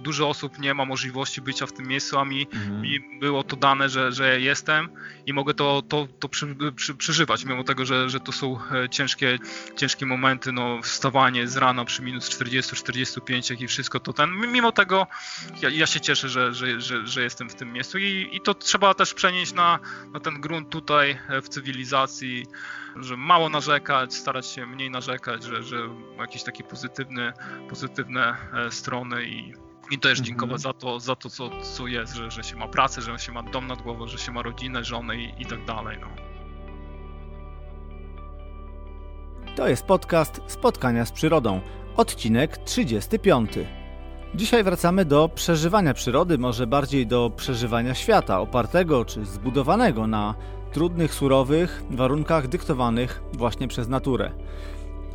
dużo osób nie ma możliwości bycia w tym miejscu, a mi, mhm. mi było to dane, że, że jestem i mogę to, to, to przy, przy, przeżywać, mimo tego, że, że to są e, ciężkie, ciężkie momenty, no wstawanie z rana przy minus 40-45, jak i wszystko to ten, mimo tego ja, ja się cieszę, że, że, że, że, jestem w tym miejscu i, i to trzeba też przenieść na, na ten grunt tutaj e, w cywilizacji, że mało narzekać, starać się mniej narzekać, że, że jakieś takie pozytywne, pozytywne e, strony i i też mhm. dziękować za to, za to co, co jest, że, że się ma pracę, że się ma dom nad głową, że się ma rodzinę, żonę i, i tak dalej. No. To jest podcast Spotkania z Przyrodą, odcinek 35. Dzisiaj wracamy do przeżywania przyrody, może bardziej do przeżywania świata, opartego czy zbudowanego na trudnych, surowych warunkach dyktowanych właśnie przez naturę.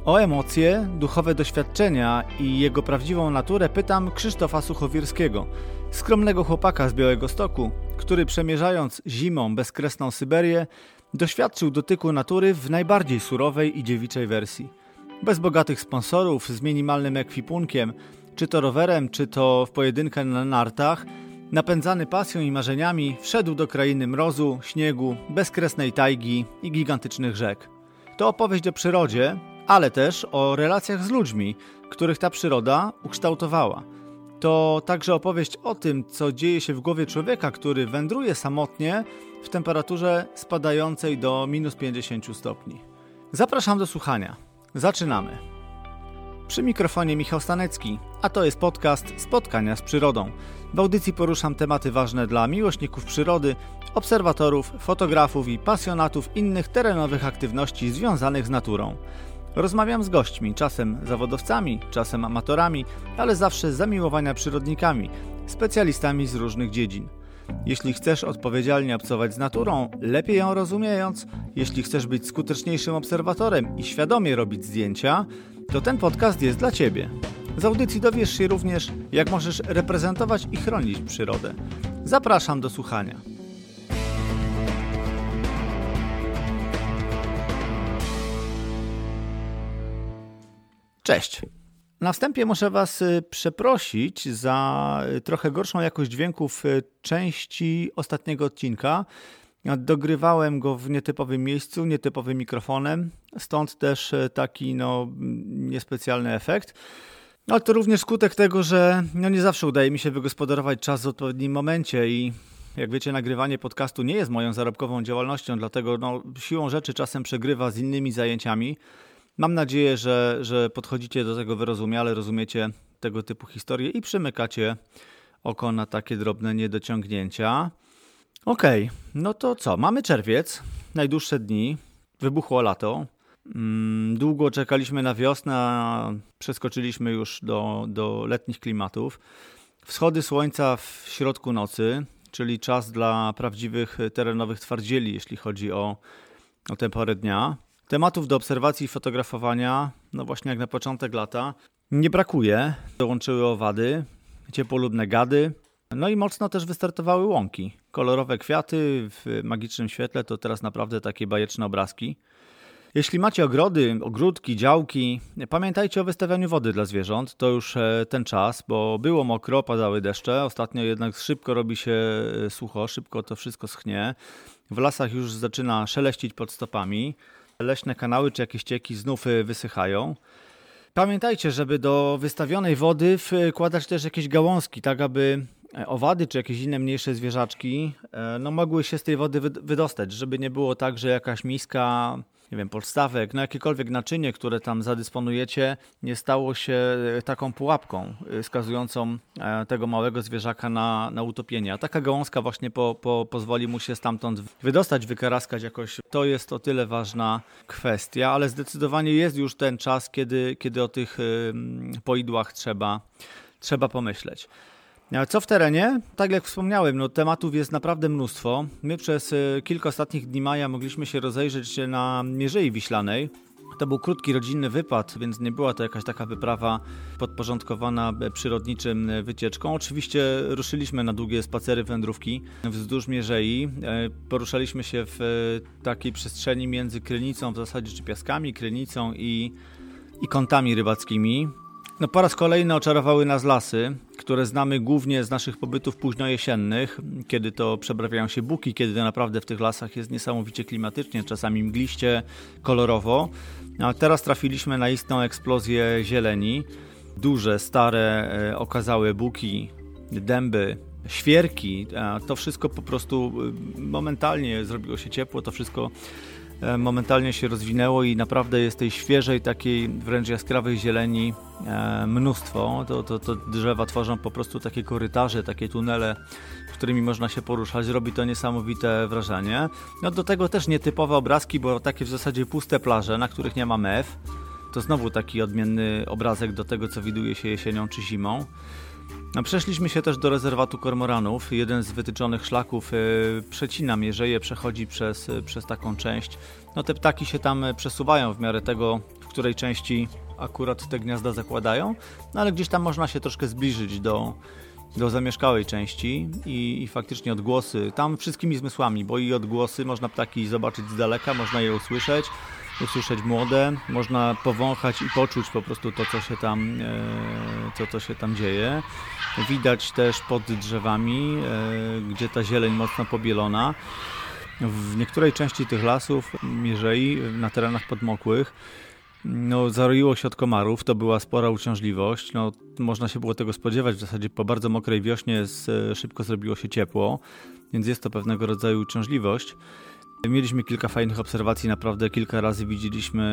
O emocje, duchowe doświadczenia i jego prawdziwą naturę pytam Krzysztofa Suchowierskiego, skromnego chłopaka z Białego Stoku, który przemierzając zimą bezkresną Syberię, doświadczył dotyku natury w najbardziej surowej i dziewiczej wersji. Bez bogatych sponsorów, z minimalnym ekwipunkiem, czy to rowerem, czy to w pojedynkę na nartach, napędzany pasją i marzeniami, wszedł do krainy mrozu, śniegu, bezkresnej tajgi i gigantycznych rzek. To opowieść o przyrodzie, ale też o relacjach z ludźmi, których ta przyroda ukształtowała. To także opowieść o tym, co dzieje się w głowie człowieka, który wędruje samotnie w temperaturze spadającej do minus 50 stopni. Zapraszam do słuchania. Zaczynamy. Przy mikrofonie Michał Stanecki, a to jest podcast Spotkania z Przyrodą. W audycji poruszam tematy ważne dla miłośników przyrody, obserwatorów, fotografów i pasjonatów innych terenowych aktywności związanych z naturą. Rozmawiam z gośćmi, czasem zawodowcami, czasem amatorami, ale zawsze zamiłowania przyrodnikami, specjalistami z różnych dziedzin. Jeśli chcesz odpowiedzialnie obcować z naturą, lepiej ją rozumiejąc, jeśli chcesz być skuteczniejszym obserwatorem i świadomie robić zdjęcia, to ten podcast jest dla Ciebie. Z audycji dowiesz się również, jak możesz reprezentować i chronić przyrodę. Zapraszam do słuchania. Cześć. Na wstępie muszę Was y, przeprosić za y, trochę gorszą jakość dźwięków y, części ostatniego odcinka. Dogrywałem go w nietypowym miejscu, nietypowym mikrofonem, stąd też taki no, niespecjalny efekt. Ale to również skutek tego, że no, nie zawsze udaje mi się wygospodarować czas w odpowiednim momencie i jak wiecie, nagrywanie podcastu nie jest moją zarobkową działalnością, dlatego no, siłą rzeczy czasem przegrywa z innymi zajęciami. Mam nadzieję, że, że podchodzicie do tego wyrozumiale, rozumiecie tego typu historie i przymykacie oko na takie drobne niedociągnięcia. Okej, okay, no to co? Mamy czerwiec, najdłuższe dni, wybuchło lato. Mm, długo czekaliśmy na wiosnę, a przeskoczyliśmy już do, do letnich klimatów. Wschody słońca w środku nocy, czyli czas dla prawdziwych terenowych twardzieli, jeśli chodzi o, o tę porę dnia. Tematów do obserwacji i fotografowania, no właśnie jak na początek lata, nie brakuje. Dołączyły owady, ciepłolubne gady, no i mocno też wystartowały łąki. Kolorowe kwiaty w magicznym świetle to teraz naprawdę takie bajeczne obrazki. Jeśli macie ogrody, ogródki, działki, pamiętajcie o wystawianiu wody dla zwierząt. To już e, ten czas, bo było mokro, padały deszcze. Ostatnio jednak szybko robi się e, sucho, szybko to wszystko schnie. W lasach już zaczyna szeleścić pod stopami leśne kanały czy jakieś cieki znów y, wysychają. Pamiętajcie, żeby do wystawionej wody wkładać też jakieś gałązki, tak aby e, owady czy jakieś inne mniejsze zwierzaczki e, no, mogły się z tej wody wydostać, żeby nie było tak, że jakaś miska nie wiem, podstawek, no jakiekolwiek naczynie, które tam zadysponujecie, nie stało się e, taką pułapką e, skazującą e, tego małego zwierzaka na, na utopienie. A taka gałązka właśnie po, po, pozwoli mu się stamtąd wydostać, wykaraskać jakoś. To jest o tyle ważna kwestia, ale zdecydowanie jest już ten czas, kiedy, kiedy o tych poidłach trzeba, trzeba pomyśleć. Co w terenie? Tak jak wspomniałem, no, tematów jest naprawdę mnóstwo. My przez e, kilka ostatnich dni maja mogliśmy się rozejrzeć na Mierzei Wiślanej. To był krótki rodzinny wypad, więc nie była to jakaś taka wyprawa podporządkowana e, przyrodniczym e, wycieczką. Oczywiście ruszyliśmy na długie spacery, wędrówki wzdłuż Mierzei. Poruszaliśmy się w takiej przestrzeni między Krynicą w zasadzie, czy piaskami, Krynicą i, i kątami rybackimi. No po raz kolejny oczarowały nas lasy. które znamy głównie z naszych pobytów późnojesiennych, kiedy to przebrawiają się buki, kiedy naprawdę w tych lasach jest niesamowicie klimatycznie, czasami mgliście, kolorowo. A teraz trafiliśmy na istną eksplozję zieleni. Duże, stare, e, okazałe buki, dęby, świerki. To wszystko po prostu e, momentalnie zrobiło się ciepło, to wszystko momentalnie się rozwinęło i naprawdę jest tej świeżej, takiej wręcz jaskrawej zieleni e, mnóstwo. To, to, to drzewa tworzą po prostu takie korytarze, takie tunele, którymi można się poruszać. Robi to niesamowite wrażenie. No do tego też nietypowe obrazki, bo takie w zasadzie puste plaże, na których nie ma mew. To znowu taki odmienny obrazek do tego, co widuje się jesienią czy zimą. No, przeszliśmy się też do rezerwatu kormoranów. Jeden z wytyczonych szlaków yy, przecina Mierzeję, przechodzi przez, yy, przez taką część. No te ptaki się tam e, przesuwają w miarę tego, w której części akurat te gniazda zakładają, no ale gdzieś tam można się troszkę zbliżyć do, do zamieszkałej części i, i, faktycznie odgłosy, tam wszystkimi zmysłami, bo i odgłosy można ptaki zobaczyć z daleka, można je usłyszeć, usłyszeć młode, można powąchać i poczuć po prostu to, co się tam, e, to, co się tam dzieje. Widać też pod drzewami, e, gdzie ta zieleń mocno pobielona. W niektórej części tych lasów, Mierzei, na terenach podmokłych, no, zaroiło się od komarów, to była spora uciążliwość. No, można się było tego spodziewać, w zasadzie po bardzo mokrej wiośnie z, szybko zrobiło się ciepło, więc jest to pewnego rodzaju uciążliwość. Mieliśmy kilka fajnych obserwacji, naprawdę kilka razy widzieliśmy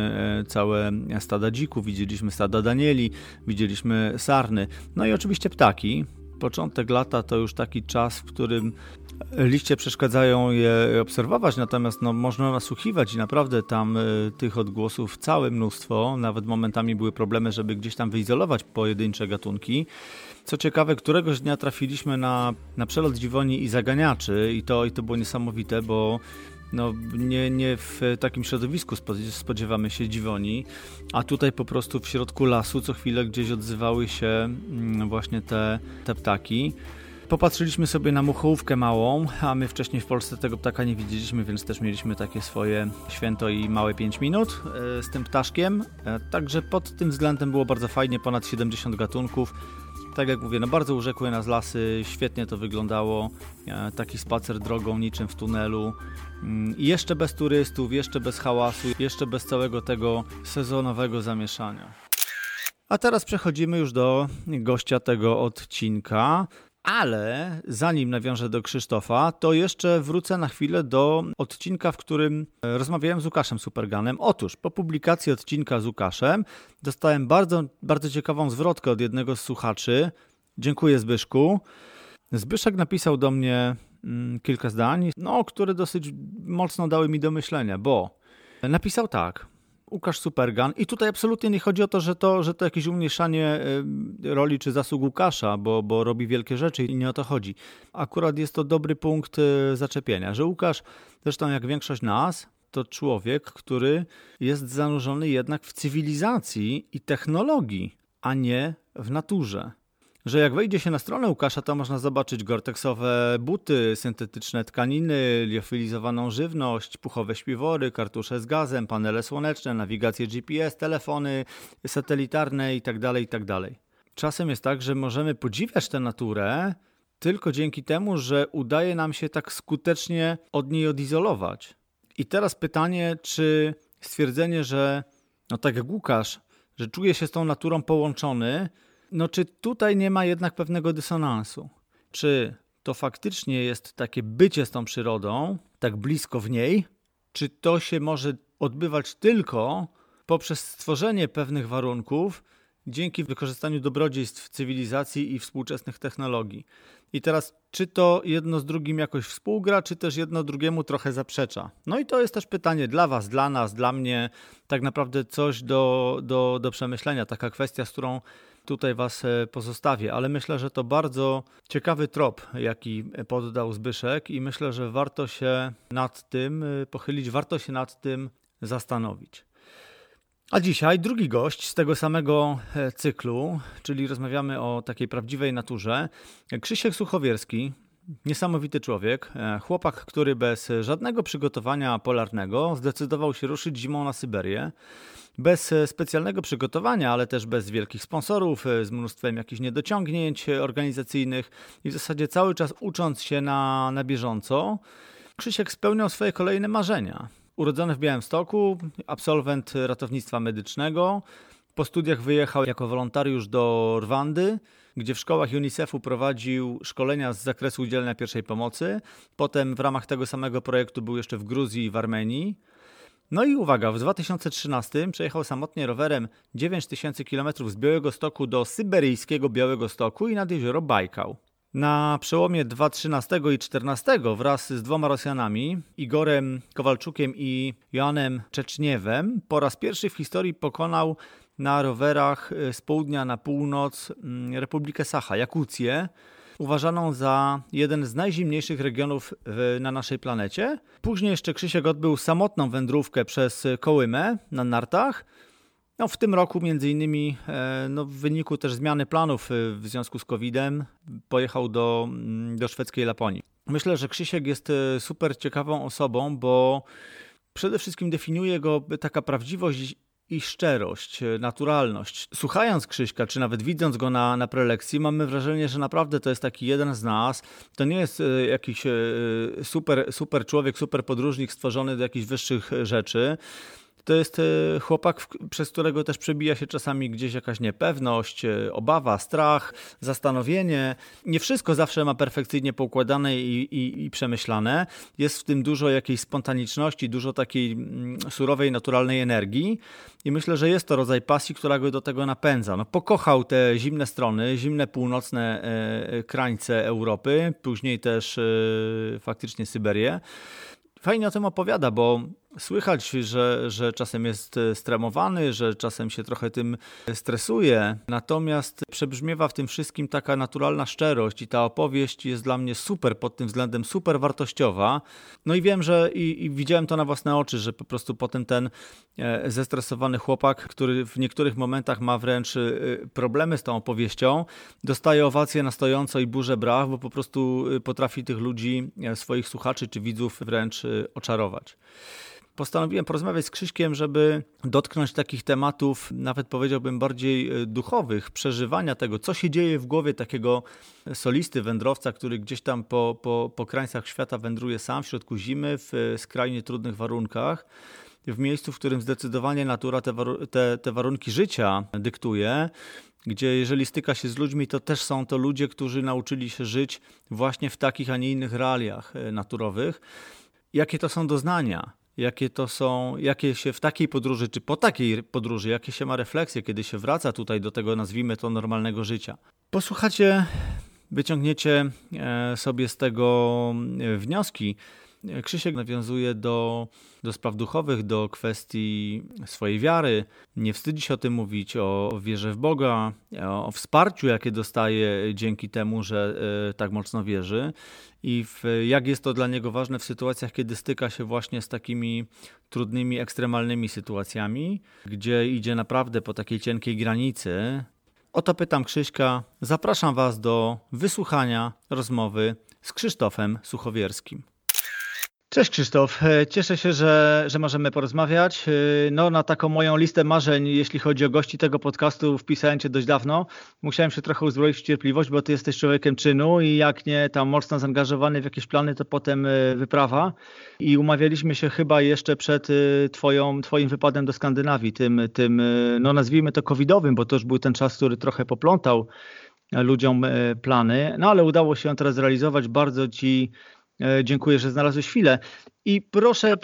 e, całe stada dzików, widzieliśmy stada danieli, widzieliśmy sarny, no i oczywiście ptaki. Początek lata to już taki czas, w którym liście przeszkadzają je obserwować, natomiast no, można nasłuchiwać i naprawdę tam y, tych odgłosów całe mnóstwo. Nawet momentami były problemy, żeby gdzieś tam wyizolować pojedyncze gatunki. Co ciekawe, któregoś dnia trafiliśmy na, na przelot dziwoni i zaganiaczy i to, i to było niesamowite, bo no, nie, nie w takim środowisku spodziewamy się dziwoni, a tutaj po prostu w środku lasu co chwilę gdzieś odzywały się mm, właśnie te, te ptaki. Popatrzyliśmy sobie na muchołówkę małą, a my wcześniej w Polsce tego ptaka nie widzieliśmy, więc też mieliśmy takie swoje święto i małe 5 minut e, z tym ptaszkiem. E, także pod tym względem było bardzo fajnie, ponad 70 gatunków. Tak jak mówię, no bardzo urzekły nas lasy, świetnie to wyglądało. E, taki spacer drogą, niczym w tunelu. Mm, I jeszcze bez turystów, jeszcze bez hałasu, jeszcze bez całego tego sezonowego zamieszania. A teraz przechodzimy już do gościa tego odcinka. Ale zanim nawiążę do Krzysztofa, to jeszcze wrócę na chwilę do odcinka, w którym e, rozmawiałem z Łukaszem Superganem. Otóż po publikacji odcinka z Łukaszem dostałem bardzo, bardzo ciekawą zwrotkę od jednego z słuchaczy. Dziękuję Zbyszku. Zbyszek napisał do mnie mm, kilka zdań, no, które dosyć mocno dały mi do myślenia, bo napisał tak. Łukasz Supergan. I tutaj absolutnie nie chodzi o to, że to, że to jakieś umniejszanie y, roli czy zasług Łukasza, bo, bo robi wielkie rzeczy i nie o to chodzi. Akurat jest to dobry punkt y, zaczepienia, że Łukasz, zresztą jak większość nas, to człowiek, który jest zanurzony jednak w cywilizacji i technologii, a nie w naturze że jak wejdzie się na stronę Łukasza, to można zobaczyć gorteksowe buty, syntetyczne tkaniny, liofilizowaną żywność, puchowe śpiwory, kartusze z gazem, panele słoneczne, nawigację GPS, telefony satelitarne itd., tak itd. Tak Czasem jest tak, że możemy podziwiać tę naturę tylko dzięki temu, że udaje nam się tak skutecznie od niej odizolować. I teraz pytanie, czy stwierdzenie, że no tak jak Łukasz, że czuje się z tą naturą połączony, no czy tutaj nie ma jednak pewnego dysonansu? Czy to faktycznie jest takie bycie z tą przyrodą, tak blisko w niej, czy to się może odbywać tylko poprzez stworzenie pewnych warunków dzięki wykorzystaniu dobrodziejstw cywilizacji i współczesnych technologii. I teraz, czy to jedno z drugim jakoś współgra, czy też jedno drugiemu trochę zaprzecza? No i to jest też pytanie dla Was, dla nas, dla mnie, tak naprawdę coś do, do, do przemyślenia, taka kwestia, z którą tutaj Was e, pozostawię, ale myślę, że to bardzo ciekawy trop, jaki poddał Zbyszek i myślę, że warto się nad tym e, pochylić, warto się nad tym zastanowić. A dzisiaj drugi gość z tego samego e, cyklu, czyli rozmawiamy o takiej prawdziwej naturze. Krzysiek Suchowierski, niesamowity człowiek, chłopak, który bez żadnego przygotowania polarnego zdecydował się ruszyć zimą na Syberię. Bez specjalnego przygotowania, ale też bez wielkich sponsorów, z mnóstwem jakichś niedociągnięć organizacyjnych i w zasadzie cały czas ucząc się na, na bieżąco, Krzysiek spełniał swoje kolejne marzenia. Urodzony w Białymstoku, absolwent ratownictwa medycznego, po studiach wyjechał jako wolontariusz do Rwandy, gdzie w szkołach UNICEF-u prowadził szkolenia z zakresu udzielenia pierwszej pomocy. Potem w ramach tego samego projektu był jeszcze w Gruzji i w Armenii. No i uwaga, w 2013 przejechał samotnie rowerem 9000 km z Białego Stoku do syberyjskiego Białego Stoku i nad jezioro Bajkał. Na przełomie 2013 i 2014 wraz z dwoma Rosjanami, Igorem Kowalczukiem i Joanem Czeczniewem, po raz pierwszy w historii pokonał na rowerach y, z południa na północ mm, Republikę Sacha, Jakucję, uważaną za jeden z najzimniejszych regionów na naszej planecie. Później jeszcze Krzysiek odbył samotną wędrówkę przez Kołymę na nartach. No, w tym roku między innymi e, no, w wyniku też zmiany planów y, w związku z COVID-em pojechał do, mm, do szwedzkiej Laponii. Myślę, że Krzysiek jest y, super ciekawą osobą, bo przede wszystkim definiuje go taka prawdziwość i szczerość, e, naturalność. Słuchając Krzyśka, czy nawet widząc go na, na prelekcji, mamy wrażenie, że naprawdę to jest taki jeden z nas. To nie jest e, jakiś e, super, super człowiek, super podróżnik stworzony do jakichś wyższych rzeczy to jest e, chłopak, przez którego też przebija się czasami gdzieś jakaś niepewność, e, obawa, strach, zastanowienie. Nie wszystko zawsze ma perfekcyjnie poukładane i, i, i przemyślane. Jest w tym dużo jakiejś spontaniczności, dużo takiej mm, surowej, naturalnej energii. I myślę, że jest to rodzaj pasji, która go do tego napędza. No, pokochał te zimne strony, zimne północne e, krańce Europy, później też faktycznie Syberię. Fajnie o tym opowiada, bo Słychać, że, że czasem jest e, stremowany, że czasem się trochę tym stresuje, natomiast przebrzmiewa w tym wszystkim taka naturalna szczerość i ta opowieść jest dla mnie super pod tym względem, super wartościowa. No i wiem, że i, i widziałem to na własne oczy, że po prostu potem ten e, zestresowany chłopak, który w niektórych momentach ma wręcz e, problemy z tą opowieścią, dostaje owację na stojąco i burzę braw, bo po prostu potrafi tych ludzi, swoich słuchaczy czy widzów wręcz oczarować postanowiłem porozmawiać z Krzyśkiem, żeby dotknąć takich tematów, nawet powiedziałbym bardziej e, duchowych, przeżywania tego, co się dzieje w głowie takiego solisty, wędrowca, który gdzieś tam po, po, po krańcach świata wędruje sam w środku zimy, w e, skrajnie trudnych warunkach w miejscu, w którym zdecydowanie natura te, te, te, warunki życia dyktuje, gdzie jeżeli styka się z ludźmi, to też są to ludzie, którzy nauczyli się żyć właśnie w takich, a nie innych realiach e, naturowych. Jakie to są doznania? Jakie to są, jakie się w takiej podróży, czy po takiej podróży, jakie się ma refleksje, kiedy się wraca tutaj do tego, nazwijmy to, normalnego życia. Posłuchacie, wyciągniecie e, sobie z tego e, wnioski. Krzysiek nawiązuje do, do spraw duchowych, do kwestii swojej wiary. Nie wstydzi się o tym mówić, o wierze w Boga, o wsparciu, jakie dostaje dzięki temu, że e, tak mocno wierzy i w, jak jest to dla niego ważne w sytuacjach, kiedy styka się właśnie z takimi trudnymi, ekstremalnymi sytuacjami, gdzie idzie naprawdę po takiej cienkiej granicy. O to pytam Krzyśka. Zapraszam Was do wysłuchania rozmowy z Krzysztofem Suchowierskim. Cześć Krzysztof, e, cieszę się, że, że możemy porozmawiać. E, no, na taką moją listę marzeń, jeśli chodzi o gości tego podcastu, wpisałem cię dość dawno. Musiałem się trochę uzbroić w cierpliwość, bo ty jesteś człowiekiem czynu i jak nie tam mocno zaangażowany w jakieś plany, to potem e, wyprawa. I umawialiśmy się chyba jeszcze przed twoją, twoim wypadem do Skandynawii, tym, tym, no nazwijmy to covidowym, bo to już był ten czas, który trochę poplątał ludziom plany, no ale udało się teraz zrealizować. Bardzo ci dziękuję, że znalazłeś chwilę. I proszę, ja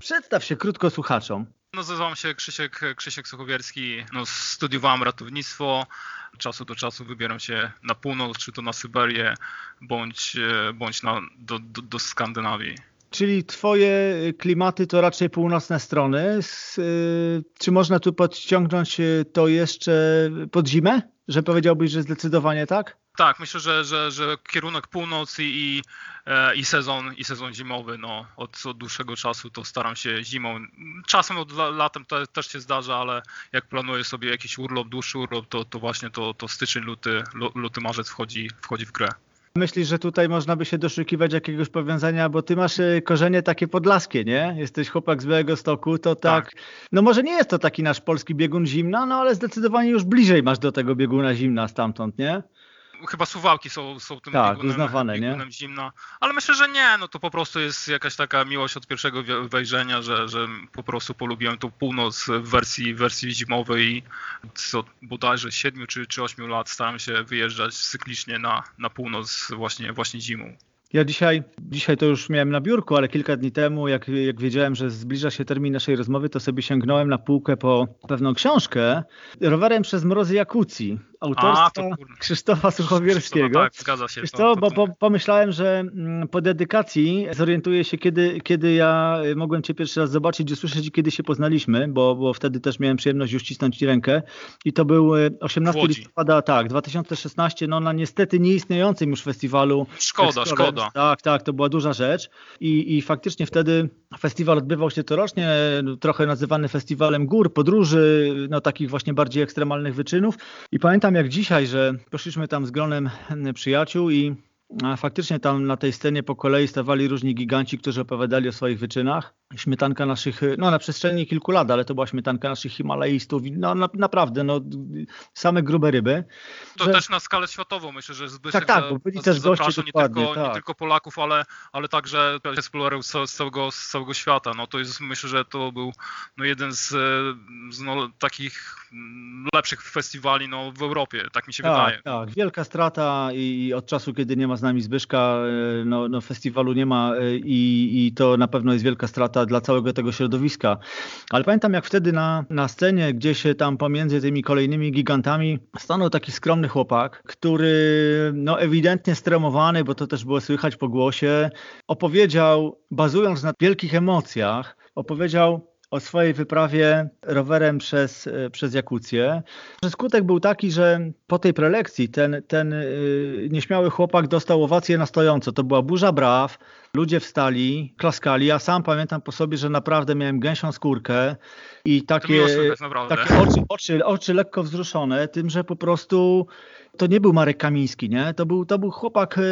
przedstaw się krótko słuchaczom. Nazywam się Krzysiek, Krzysiek Suchowierski. No, studiowałem ratownictwo. Czasu do czasu wybieram się na północ, czy to na Syberię, bądź, e, bądź na, do, do, do Skandynawii. Czyli twoje klimaty to raczej północne strony. E, czy można tu podciągnąć to jeszcze pod zimę? Że powiedziałbyś, że zdecydowanie tak? Tak, myślę, że, że, że kierunek północ i, i, e, i, sezon, i sezon zimowy, no, od, od dłuższego czasu to staram się zimą. Czasem od latem to też się zdarza, ale jak planuję sobie jakiś urlop, dłuższy urlop, to, to właśnie to, to styczeń, luty, luty, marzec wchodzi, wchodzi w grę. Myślisz, że tutaj można by się doszukiwać jakiegoś powiązania, bo ty masz e, korzenie takie podlaskie, nie? Jesteś chłopak z Białego Stoku, to tak, tak. No może nie jest to taki nasz polski biegun zimna, no ale zdecydowanie już bliżej masz do tego bieguna zimna stamtąd, nie? Chyba Suwałki są, są tym tak, biegunem, uznawane, biegunem nie? zimna, ale myślę, że nie, no to po prostu jest jakaś taka miłość od pierwszego wejrzenia, że, że po prostu polubiłem tą północ w wersji, wersji zimowej i co bodajże 7 czy, czy 8 lat staram się wyjeżdżać cyklicznie na, na północ właśnie, właśnie zimą. Ja dzisiaj, dzisiaj to już miałem na biurku, ale kilka dni temu, jak, jak wiedziałem, że zbliża się termin naszej rozmowy, to sobie sięgnąłem na półkę po pewną książkę rowerem przez mrozy Jakucji autorstwa A, Krzysztofa Suchowierskiego. Tak, zgadza się. Wiesz to, bo po, pomyślałem, że mm, po dedykacji zorientuję się, kiedy, kiedy ja y, mogłem Cię pierwszy raz zobaczyć, usłyszeć i kiedy się poznaliśmy, bo, bo wtedy też miałem przyjemność uścisnąć Ci rękę. I to był 18 y, listopada, tak, 2016, no na niestety nieistniejącym już festiwalu. Szkoda, szkoda. Tak, tak, to była duża rzecz. I, I faktycznie wtedy festiwal odbywał się corocznie, trochę nazywany festiwalem gór, podróży, no takich właśnie bardziej ekstremalnych wyczynów. I pamiętam jak dzisiaj, że poszliśmy tam z gronem przyjaciół i faktycznie tam na tej scenie po kolei stawali różni giganci, którzy opowiadali o swoich wyczynach. Śmietanka naszych, no na przestrzeni kilku lat, ale to była śmietanka naszych Himalajistów. No na, naprawdę, no same grube ryby. To że... też na skalę światową myślę, że Zbyszek tak, tak, bo byli też goście nie tylko, tak. nie tylko Polaków, ale, ale także eksplorerów z, z, całego, z całego świata. No to jest, myślę, że to był no, jeden z, z no, takich lepszych festiwali no, w Europie, tak mi się tak, wydaje. Tak, wielka strata i od czasu, kiedy nie ma z nami Zbyszka, e, no, no festiwalu nie ma e, i, i to na pewno jest wielka strata dla całego tego środowiska. Ale pamiętam jak wtedy na, na scenie, gdzieś tam pomiędzy tymi kolejnymi gigantami stanął taki skromny chłopak, który no ewidentnie stremowany, bo to też było słychać po głosie, opowiedział, bazując na wielkich emocjach, opowiedział o swojej wyprawie rowerem przez, e, przez Jakucję. Skutek był taki, że po tej prelekcji ten, ten e, nieśmiały chłopak dostał owację na stojąco. To była burza braw, ludzie wstali, klaskali. Ja sam pamiętam po sobie, że naprawdę miałem gęsią skórkę i takie, takie oczy, oczy, oczy lekko wzruszone tym, że po prostu to nie był Marek Kamiński, nie? To był, to był chłopak e,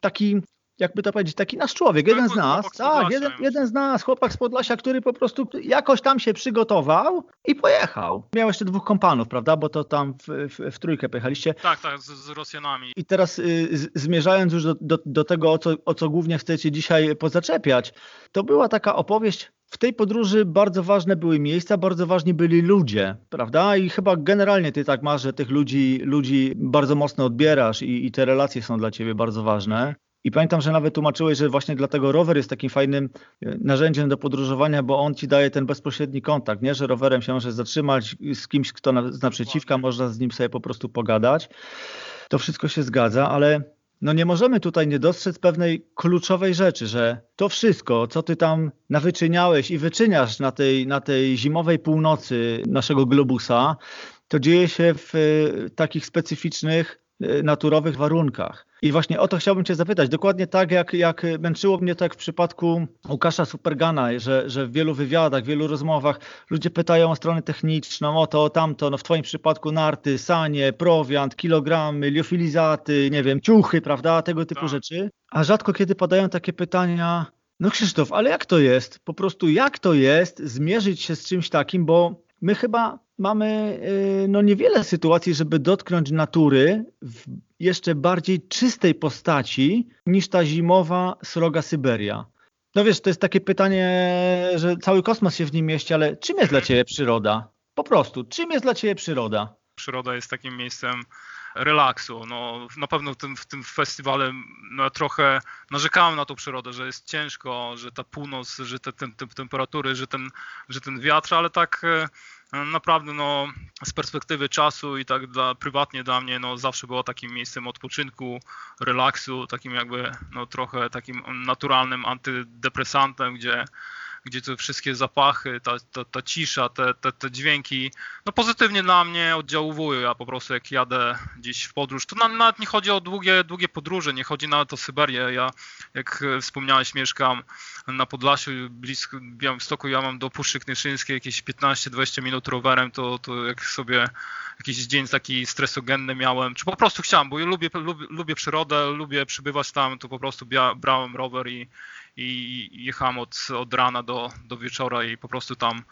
taki jakby to powiedzieć, taki nasz człowiek, jeden z nas, tak, jeden, jeden z nas, chłopak z Podlasia, który po prostu jakoś tam się przygotował i pojechał. Miał jeszcze dwóch kompanów, prawda, bo to tam w, w, w trójkę pojechaliście. Tak, tak, z, z Rosjanami. I teraz y, z, zmierzając już do, do, do tego, o co, o co głównie chcecie dzisiaj pozaczepiać, to była taka opowieść w tej podróży bardzo ważne były miejsca, bardzo ważni byli ludzie, prawda? I chyba generalnie ty tak masz, że tych ludzi, ludzi bardzo mocno odbierasz i, i te relacje są dla ciebie bardzo ważne. I pamiętam, że nawet tłumaczyłeś, że właśnie dlatego rower jest takim fajnym e, narzędziem do podróżowania, bo on ci daje ten bezpośredni kontakt, nie? że rowerem się możesz zatrzymać z kimś, kto z naprzeciwka, można z nim sobie po prostu pogadać. To wszystko się zgadza, ale no nie możemy tutaj nie dostrzec pewnej kluczowej rzeczy, że to wszystko, co ty tam nawyczyniałeś i wyczyniasz na tej, na tej zimowej północy naszego globusa, to dzieje się w e, takich specyficznych, naturowych warunkach. I właśnie o to chciałbym Cię zapytać. Dokładnie tak, jak, jak męczyło mnie to jak w przypadku Łukasza Supergana, że, że w wielu wywiadach, w wielu rozmowach ludzie pytają o stronę techniczną, o to, o tamto. No w Twoim przypadku narty, sanie, prowiant, kilogramy, liofilizaty, nie wiem, ciuchy, prawda, tego typu tak. rzeczy. A rzadko kiedy padają takie pytania, no Krzysztof, ale jak to jest? Po prostu jak to jest zmierzyć się z czymś takim, bo my chyba mamy y, no niewiele sytuacji, żeby dotknąć natury w jeszcze bardziej czystej postaci niż ta zimowa sroga Syberia. No wiesz, to jest takie pytanie, że cały kosmos się w nim mieści, ale czym jest dla Ciebie przyroda? Po prostu, czym jest dla Ciebie przyroda? Przyroda jest takim miejscem relaksu. No, na pewno w tym, w tym festiwale no, trochę narzekałem na tą przyrodę, że jest ciężko, że ta północ, że te, te, te temperatury, że ten, że ten wiatr, ale tak e, naprawdę no, z perspektywy czasu i tak dla, prywatnie dla mnie no, zawsze było takim miejscem odpoczynku, relaksu, takim jakby no, trochę takim naturalnym antydepresantem, gdzie gdzie te wszystkie zapachy, ta, ta, ta cisza, te, te, te dźwięki, no pozytywnie na mnie oddziaływują. Ja po prostu jak jadę gdzieś w podróż, to nawet nie chodzi o długie, długie podróże, nie chodzi nawet o Syberię. Ja, jak wspomniałeś, mieszkam na Podlasiu, blisko Białymstoku, ja mam do Puszczy Knyszyńskiej jakieś 15-20 minut rowerem, to, to jak sobie jakiś dzień taki stresogenny miałem, czy po prostu chciałem, bo ja lubię, lubię, lubię przyrodę, lubię przybywać tam, to po prostu brałem rower i, i jechałem od, od rana do, do wieczora i po prostu tam,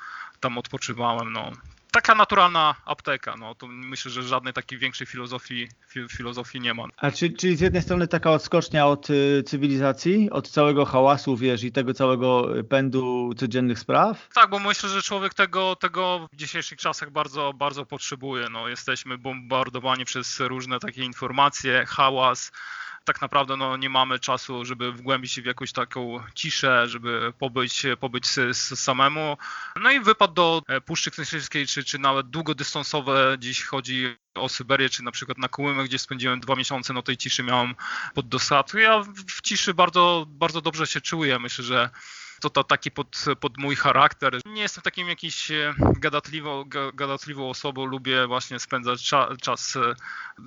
tam odpoczywałem. No taka naturalna apteka. No, to myślę, że żadnej takiej większej filozofii, filozofii nie ma. A czy, czyli z jednej strony taka odskocznia od y, cywilizacji, od całego hałasu, wiesz, i tego całego pędu codziennych spraw? Tak, bo myślę, że człowiek tego, tego w dzisiejszych czasach bardzo, bardzo potrzebuje. No, jesteśmy bombardowani przez różne takie informacje, hałas, tak naprawdę no, nie mamy czasu, żeby wgłębić się w jakąś taką ciszę, żeby pobyć, pobyć samemu. No i wypad do e, Puszczy Kneślewskiej, czy, czy nawet długodystansowe, dziś chodzi o Syberię, czy na przykład na Kołymę, gdzie spędziłem dwa miesiące, no tej ciszy miałem pod dostatku. Ja w ciszy bardzo, bardzo dobrze się czuję. Myślę, że to, to taki pod, pod mój charakter. Nie jestem takim jakiś e, gadatliwą, gadatliwą osobą, lubię właśnie spędzać czas, czas e,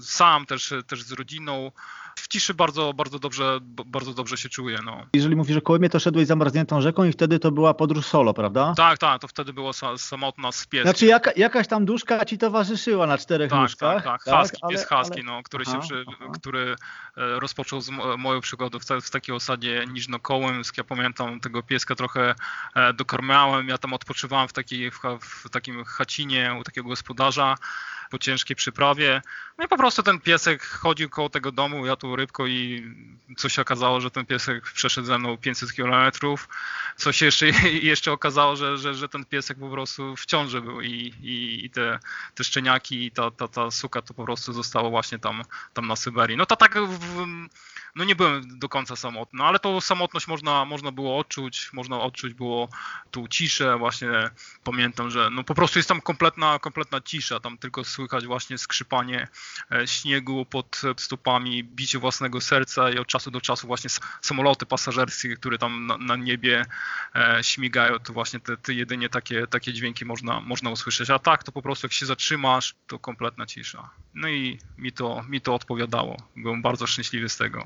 sam, też, też z rodziną w ciszy bardzo, bardzo, dobrze, bardzo dobrze się czuję. No. Jeżeli mówisz o Kołymie, to szedłeś zamarzniętą rzeką i wtedy to była podróż solo, prawda? Tak, tak, to wtedy było samotna z pieskiem. Znaczy jaka, jakaś tam duszka ci towarzyszyła na czterech tak, nóżkach? Tak, tak, Husky, tak, pies ale, Husky, ale... no, który, aha, się przy, który e, rozpoczął z moją przygodę w, w takiej osadzie Niżno-Kołymsk. Ja pamiętam tego pieska trochę e, dokarmiałem, ja tam odpoczywałem w, takiej, w, w takim chacinie u takiego gospodarza po ciężkiej przyprawie. No i po prostu ten piesek chodził koło tego domu, ja tu rybko i co się okazało, że ten piesek przeszedł ze mną 500 kilometrów. Co się jeszcze, jeszcze okazało, że, że, że ten piesek po prostu w ciąży był i, i, i te, te szczeniaki i ta, ta, ta suka to po prostu zostało właśnie tam, tam na Syberii. No to tak w, no nie byłem do końca samotny, ale tą samotność można, można było odczuć, można odczuć było tu ciszę, właśnie pamiętam, że no po prostu jest tam kompletna, kompletna cisza, tam tylko słychać właśnie skrzypanie e, śniegu pod stopami, bicie własnego serca i od czasu do czasu właśnie samoloty pasażerskie, które tam na, na niebie e, śmigają, to właśnie te, te jedynie takie, takie dźwięki można, można usłyszeć, a tak to po prostu jak się zatrzymasz, to kompletna cisza. No i mi to, mi to odpowiadało. Byłem bardzo szczęśliwy z tego.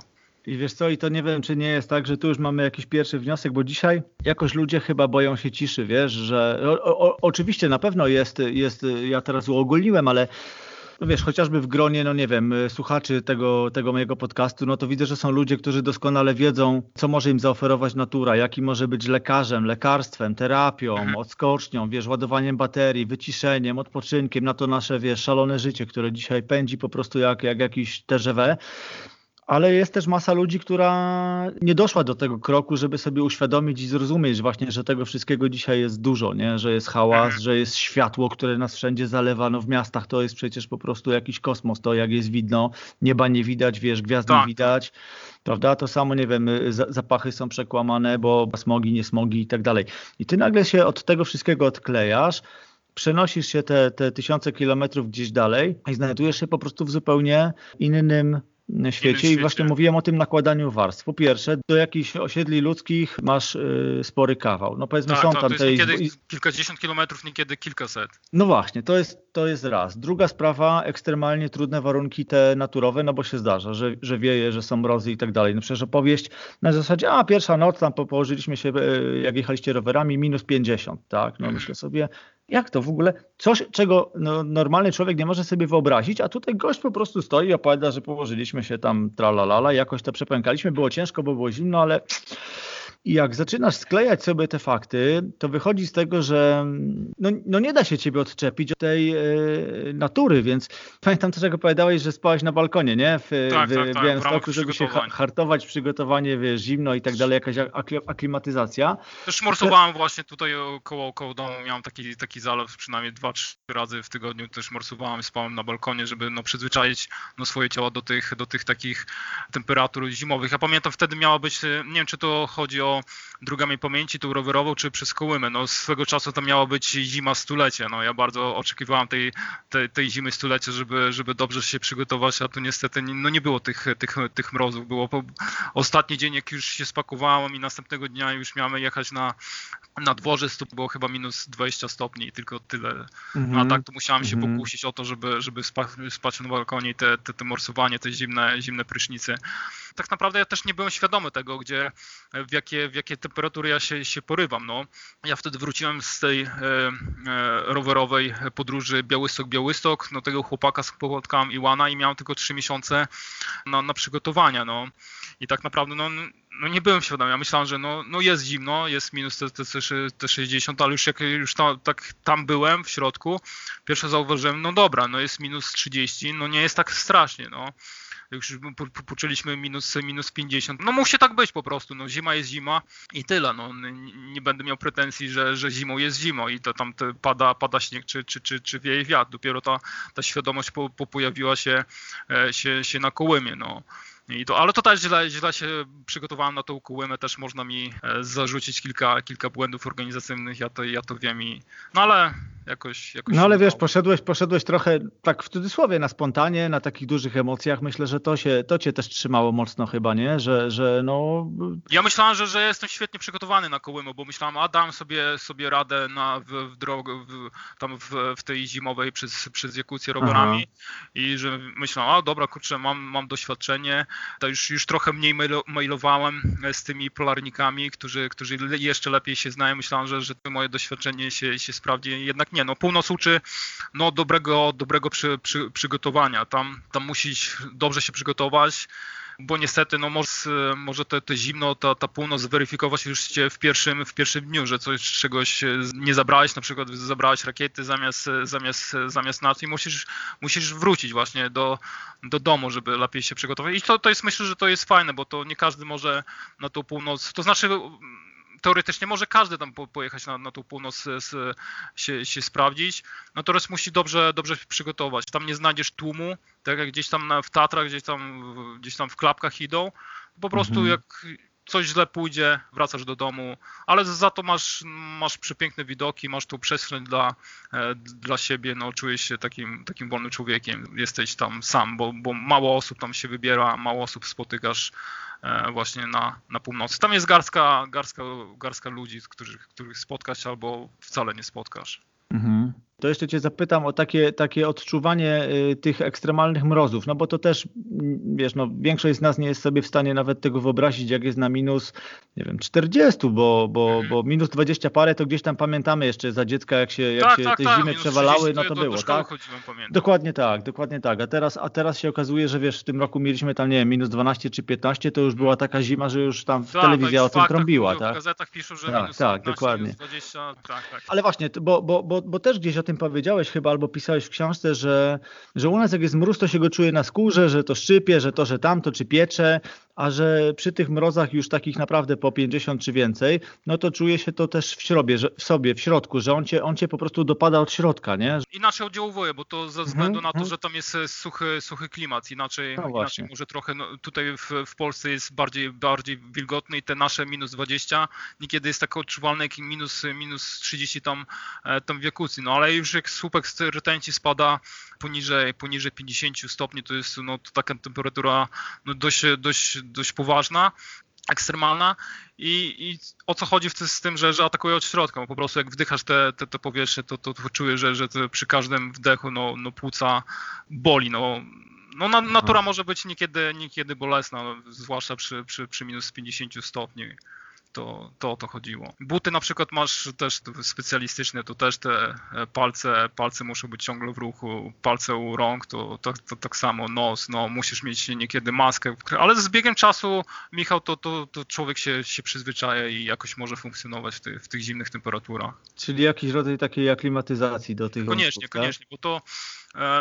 I wiesz co, i to nie wiem, czy nie jest tak, że tu już mamy jakiś pierwszy wniosek, bo dzisiaj jakoś ludzie chyba boją się ciszy, wiesz, że o, o, oczywiście na pewno jest, jest, ja teraz uogólniłem, ale no wiesz, chociażby w gronie, no nie wiem, słuchaczy tego, tego mojego podcastu, no to widzę, że są ludzie, którzy doskonale wiedzą, co może im zaoferować natura, jaki może być lekarzem, lekarstwem, terapią, mhm. odskocznią, wiesz, ładowaniem baterii, wyciszeniem, odpoczynkiem na to nasze, wiesz, szalone życie, które dzisiaj pędzi po prostu jak, jak jakiś TGV ale jest też masa ludzi, która nie doszła do tego kroku, żeby sobie uświadomić i zrozumieć właśnie, że tego wszystkiego dzisiaj jest dużo, nie? że jest hałas, mhm. że jest światło, które nas wszędzie zalewa. No w miastach to jest przecież po prostu jakiś kosmos, to jak jest widno, nieba nie widać, wiesz, gwiazd tak. nie widać, prawda? To samo, nie wiem, zapachy są przekłamane, bo smogi, nie smogi i tak dalej. I ty nagle się od tego wszystkiego odklejasz, przenosisz się te, te tysiące kilometrów gdzieś dalej i znajdujesz się po prostu w zupełnie innym świecie i właśnie mówiłem o tym nakładaniu warstw. Po pierwsze, do jakichś osiedli ludzkich masz y, spory kawał. No powiedzmy tak, są to, tam to jest niekiedy kilkadziesiąt kilometrów, niekiedy kilkaset. No właśnie, to jest, to jest raz. Druga sprawa, ekstremalnie trudne warunki te naturowe, no bo się zdarza, że, że wieje, że są mrozy i tak dalej. No przecież opowieść na zasadzie, a pierwsza noc tam położyliśmy się, y, jak jechaliście rowerami, minus 50, tak? No myślę sobie, jak to w ogóle? Coś, czego no, normalny człowiek nie może sobie wyobrazić, a tutaj gość po prostu stoi i opowiada, że położyliśmy się tam tralalala, jakoś to przepękaliśmy, było ciężko, bo było zimno, ale i jak zaczynasz sklejać sobie te fakty, to wychodzi z tego, że no, no nie da się ciebie odczepić od tej e, natury, więc pamiętam też jak opowiadałeś, że spałeś na balkonie, nie? W, tak, w, tak, tak, Białymstoku, żeby się hartować, przygotowanie, wiesz, zimno i tak dalej, jakaś aklimatyzacja. Też morsowałem właśnie tutaj koło, koło domu, miałem taki, taki zalew przynajmniej dwa, trzy razy w tygodniu też morsowałem, spałem na balkonie, żeby no, przyzwyczaić no, swoje ciało do tych, do tych takich temperatur zimowych. Ja pamiętam wtedy miała być, nie wiem czy to chodzi o drugami pamięci, tą rowerową, czy przez Kołymę. No swego czasu to miała być zima stulecia. No ja bardzo oczekiwałem tej, tej, tej zimy stulecia, żeby, żeby dobrze się przygotować, a tu niestety nie, no nie było tych, tych, tych mrozów. Było po, ostatni dzień, jak już się spakowałem i następnego dnia już miałem jechać na, na dworzec, to było chyba minus 20 stopni i tylko tyle. -hmm. A tak to musiałem się mm -hmm. pokusić o to, żeby, żeby spać, spać na balkonie i te, te, te morsowanie, te zimne, zimne prysznice. Tak naprawdę ja też nie byłem świadomy tego, gdzie w jakie jakie, w jakie temperatury ja się, się porywam. No. Ja wtedy wróciłem z tej e, e, rowerowej podróży Białystok-Białystok, no tego chłopaka spotkałem Iwana i miałem tylko trzy miesiące na, na przygotowania. No. I tak naprawdę no, no nie byłem świadomy. Ja myślałem, że no, no jest zimno, jest minus te, te, te 60, ale już jak już tam, tak tam byłem w środku, pierwsze zauważyłem, no dobra, no jest minus 30, no nie jest tak strasznie, no już poczuliśmy minus, minus 50. No musi tak być po prostu, no zima jest zima i tyle, no nie będę miał pretensji, że, że zimą jest zimą i to tam te pada, pada śnieg czy, czy, czy, czy wieje wiatr. Dopiero ta, ta świadomość po, po pojawiła się, e, się, się na kołymie, no. I to, ale to też źle, źle się przygotowałem na tą kołymę, też można mi e, zarzucić kilka, kilka błędów organizacyjnych, ja to, ja to wiem i no ale jakoś... jakoś no ale wiesz, poszedłeś, poszedłeś trochę tak w cudzysłowie na spontanie, na takich dużych emocjach. Myślę, że to się, to cię też trzymało mocno chyba, nie? Że, że no... Ja myślałem, że, że jestem świetnie przygotowany na kołymę, bo myślałem, a dam sobie, sobie radę na, w, w drogę, w, tam w, w tej zimowej przez, przez Jakucję rowerami Aha. i że myślałem, a dobra, kurczę, mam, mam doświadczenie, to już, już trochę mniej mailowałem z tymi polarnikami, którzy, którzy jeszcze lepiej się znają. Myślałem, że, że to moje doświadczenie się, się sprawdzi, jednak nie. No, północ uczy no, dobrego, dobrego przy, przy, przygotowania. Tam, tam musisz dobrze się przygotować bo niestety no może, może te, te zimno, ta, ta północ zweryfikować już cię w pierwszym, w pierwszym dniu, że coś czegoś nie zabrałeś, na przykład zabrałeś rakiety zamiast, zamiast, zamiast NATO i musisz, musisz wrócić właśnie do, do domu, żeby lepiej się przygotować. I to, to jest myślę, że to jest fajne, bo to nie każdy może na tą północ, to znaczy teoretycznie może każdy tam pojechać na, na tą północ z, się, się sprawdzić, natomiast musi dobrze, dobrze przygotować. Tam nie znajdziesz tłumu, tak jak gdzieś tam na, w Tatrach, gdzieś tam, gdzieś tam w klapkach idą. Po prostu mhm. jak coś źle pójdzie, wracasz do domu, ale za to masz, masz przepiękne widoki, masz tu przestrzeń dla, e, dla siebie, no czujesz się takim, takim wolnym człowiekiem, jesteś tam sam, bo, bo mało osób tam się wybiera, mało osób spotykasz E, właśnie na, na północy. Tam jest garstka, garstka, garstka ludzi, których, których spotkasz albo wcale nie spotkasz. Mhm. To jeszcze Cię zapytam o takie, takie odczuwanie y, tych ekstremalnych mrozów, no bo to też, mm, wiesz, no większość z nas nie jest sobie w stanie nawet tego wyobrazić, jak jest na minus, nie wiem, 40, bo, bo, mhm. bo minus 20 parę to gdzieś tam pamiętamy jeszcze za dziecka, jak się, jak tak, się tak, te tak, zimy przewalały, no to do, było, do tak? Dokładnie tak, dokładnie tak. A teraz, a teraz się okazuje, że wiesz, w tym roku mieliśmy tam, nie wiem, minus 12 czy 15, to już była taka zima, że już tam tak, telewizja o tym trąbiła, tak? W gazetach piszą, że tak, minus tak, 15, dokładnie. minus 20, tak, tak. Ale właśnie, bo, bo, bo, bo też gdzieś o tym powiedziałeś chyba, albo pisałeś w książce, że, że u nas jak jest mróz, to się go czuje na skórze, że to szczypie, że to, że tamto, czy piecze, a że przy tych mrozach już takich naprawdę po 50 czy więcej, no to czuje się to też w sobie, że, w sobie, w środku, że on cię, on cię po prostu dopada od środka, nie? Inaczej oddziałuje, bo to ze względu mhm, na to, mhm. że tam jest e, suchy, suchy klimat, inaczej, no inaczej może trochę, no, tutaj w, w Polsce jest bardziej, bardziej wilgotny i te nasze minus 20 niekiedy jest tak odczuwalne jak minus, minus 30 tam, e, tam w Jakucji, no ale już jak słupek z rtęci spada poniżej, poniżej 50 stopni, to jest no, to taka temperatura no, dość, dość, dość poważna ekstremalna i, i o co chodzi w z tym, że, że atakuje od środka, bo po prostu jak wdychasz te, te, te powietrze, to, to, to czujesz, że, że przy każdym wdechu no, no płuca boli, no, no na, natura może być niekiedy, niekiedy bolesna, zwłaszcza przy, przy, przy minus 50 stopni to, to o to chodziło. Buty na przykład masz też specjalistyczne, to też te e, palce, palce muszą być ciągle w ruchu, palce u rąk to, to, to tak samo, nos, no musisz mieć niekiedy maskę, ale z biegiem czasu, Michał, to, to, to człowiek się, się przyzwyczaja i jakoś może funkcjonować w, ty, w tych zimnych temperaturach. Czyli jakiś rodzaj takiej aklimatyzacji do tych Koniecznie, tak? koniecznie, bo to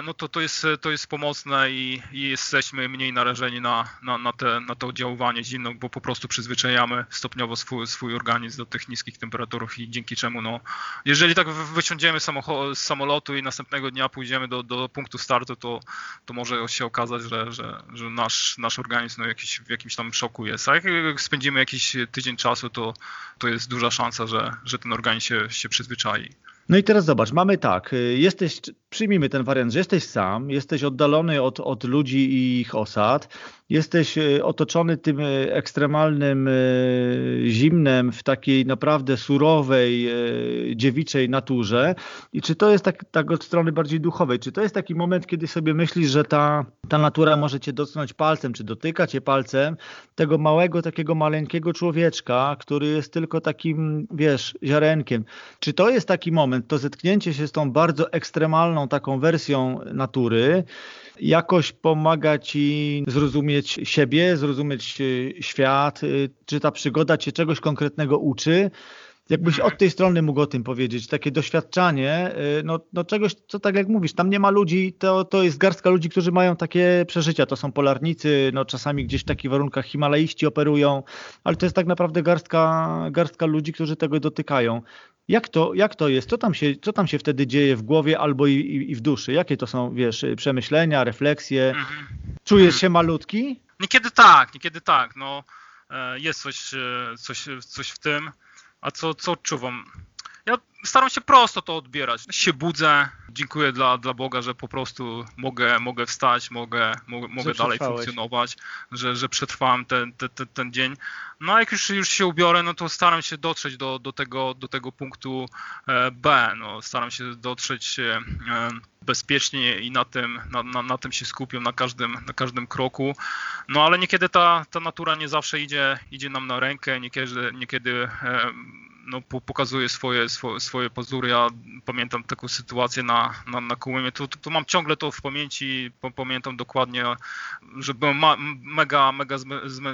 no to, to, jest, to jest pomocne i, i jesteśmy mniej narażeni na, na, na, te, na to oddziaływanie zimno, bo po prostu przyzwyczajamy stopniowo swój, swój organizm do tych niskich temperatur i dzięki czemu, no, jeżeli tak wysiądziemy z samolotu i następnego dnia pójdziemy do, do punktu startu, to, to może się okazać, że, że, że nasz, nasz organizm no, jakiś, w jakimś tam szoku jest. A jak spędzimy jakiś tydzień czasu, to, to jest duża szansa, że, że ten organizm się, się przyzwyczai. No i teraz zobacz, mamy tak, y, jesteś przyjmijmy ten wariant, że jesteś sam, jesteś oddalony od, od ludzi i ich osad, jesteś e, otoczony tym e, ekstremalnym e, zimnem w takiej naprawdę surowej, dziewiczej naturze. I czy to jest tak, tak od strony bardziej duchowej, czy to jest taki moment, kiedy sobie myślisz, że ta, ta natura może cię dotknąć palcem, czy dotyka cię palcem tego małego, takiego maleńkiego człowieczka, który jest tylko takim, wiesz, ziarenkiem. Czy to jest taki moment, to zetknięcie się z tą bardzo ekstremalną taką wersją natury, jakoś pomaga ci zrozumieć siebie, zrozumieć e, świat, e, czy ta przygoda cię czegoś konkretnego uczy. Jakbyś od tej strony mógł o tym powiedzieć, takie doświadczanie, e, no, no czegoś, co tak jak mówisz, tam nie ma ludzi, to, to jest garstka ludzi, którzy mają takie przeżycia, to są polarnicy, no czasami gdzieś w takich warunkach himalaiści operują, ale to jest tak naprawdę garstka, garstka ludzi, którzy tego dotykają. Jak to, jak to jest? Co tam, się, co tam się wtedy dzieje w głowie albo i, i, i w duszy? Jakie to są, wiesz, przemyślenia, refleksje? Mhm. Czujesz się malutki? Niekiedy tak, niekiedy tak. No, e, jest coś, e, coś, coś w tym. A co, co odczuwam? Ja staram się prosto to odbierać. Się budzę, dziękuję dla, dla Boga, że po prostu mogę, mogę wstać, mogę, mogę, mogę dalej funkcjonować, że, że przetrwałem ten, ten, ten dzień. No a jak już, już się ubiorę, no to staram się dotrzeć do, do, tego, do tego punktu e, B. No, staram się dotrzeć e, bezpiecznie i na tym, na, na, na, tym się skupiam na każdym, na każdym kroku. No ale niekiedy ta, ta natura nie zawsze idzie, idzie nam na rękę, niekiedy, niekiedy no, pokazuje swoje, swoje, swoje pazury. Ja pamiętam taką sytuację na, na, na Kołymie. Tu, tu, tu mam ciągle to w pamięci, pamiętam dokładnie, że byłem ma, mega, mega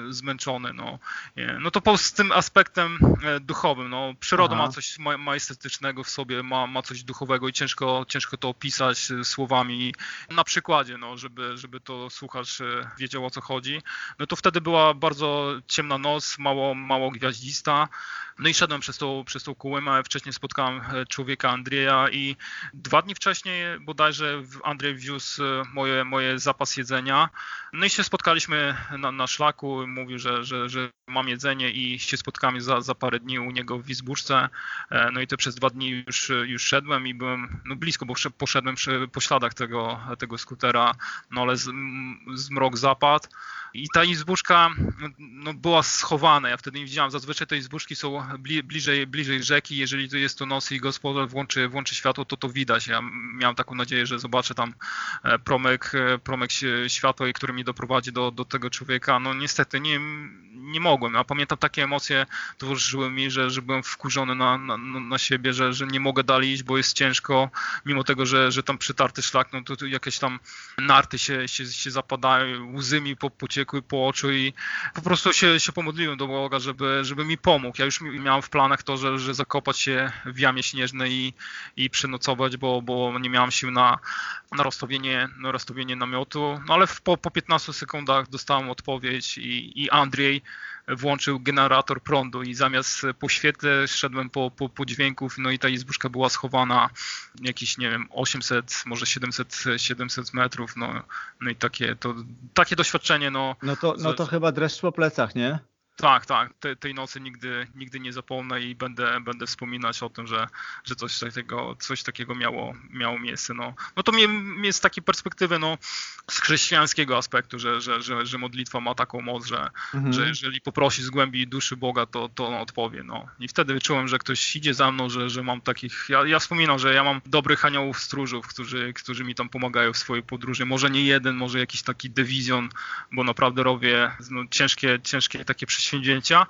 zmęczony. No. no to z tym aspektem e, duchowym. No, przyroda Aha. ma coś majestetycznego w sobie, ma, ma coś duchowego i ciężko, ciężko to opisać e, słowami na przykładzie, no, żeby, żeby to słuchacz e, wiedział o co chodzi. No to wtedy była bardzo ciemna noc, mało, mało gwiaździsta. No i szedłem przez tą, przez tą Kołymę, wcześniej spotkałem e, człowieka Andrzeja i dwa dni wcześniej bodajże Andrzej wiózł e, moje, moje zapas jedzenia. No i się spotkaliśmy na, na szlaku, mówił, że, że, że mam jedzenie i się spotkamy za, za parę dni u niego w Wizbuszce. E, no i to przez dwa dni już, już szedłem i byłem no blisko, bo poszedłem przy, po śladach tego, tego skutera, no ale z, zmrok zapadł. I ta izbuszka no, była schowana, ja wtedy nie widziałem. Zazwyczaj te izbuszki są bliżej, bliżej rzeki. Jeżeli to jest to noc i gospodarz włączy, włączy światło, to to widać. Ja miałem taką nadzieję, że zobaczę tam e, promyk, e, światła, który mnie doprowadzi do, do tego człowieka. No niestety nie, nie mogłem. A pamiętam takie emocje towarzyszyły mi, że, że byłem wkurzony na, na, na siebie, że, że nie mogę dalej iść, bo jest ciężko, mimo tego, że, że tam przytarty szlak, no to, to jakieś tam narty się, się, się zapadają, łzy mi po, pociekły po oczu i po prostu się, się pomodliłem do Boga, żeby, żeby mi pomógł. Ja już miałem w planach to, że, że zakopać się w jamie śnieżnej i, i przenocować, bo, bo nie miałem sił na, na rozstawienie, na rozstawienie namiotu. No ale w, po, po 15 sekundach dostałem odpowiedź i, i Andrzej włączył generator prądu i zamiast po świetle szedłem po, po, po dźwięków, no i ta izbuszka była schowana jakieś, nie wiem, 800, może 700, 700 metrów, no, no i takie, to, takie doświadczenie, no. No to, no to chyba dreszcz po plecach, nie? Tak, tak. Te, tej nocy nigdy, nigdy nie zapomnę i będę, będę wspominać o tym, że, że coś takiego, coś takiego miało, miało miejsce. No, no to mnie, mnie z takiej perspektywy no, z chrześcijańskiego aspektu, że, że, że, że modlitwa ma taką moc, że, mhm. że jeżeli poprosi z głębi duszy Boga, to, to on odpowie. No. I wtedy czułem, że ktoś idzie za mną, że, że mam takich. Ja, ja wspominam, że ja mam dobrych aniołów stróżów, którzy, którzy mi tam pomagają w swojej podróży. Może nie jeden, może jakiś taki dywizjon, bo naprawdę robię no, ciężkie, ciężkie takie przeświadczenia przedsięwzięcia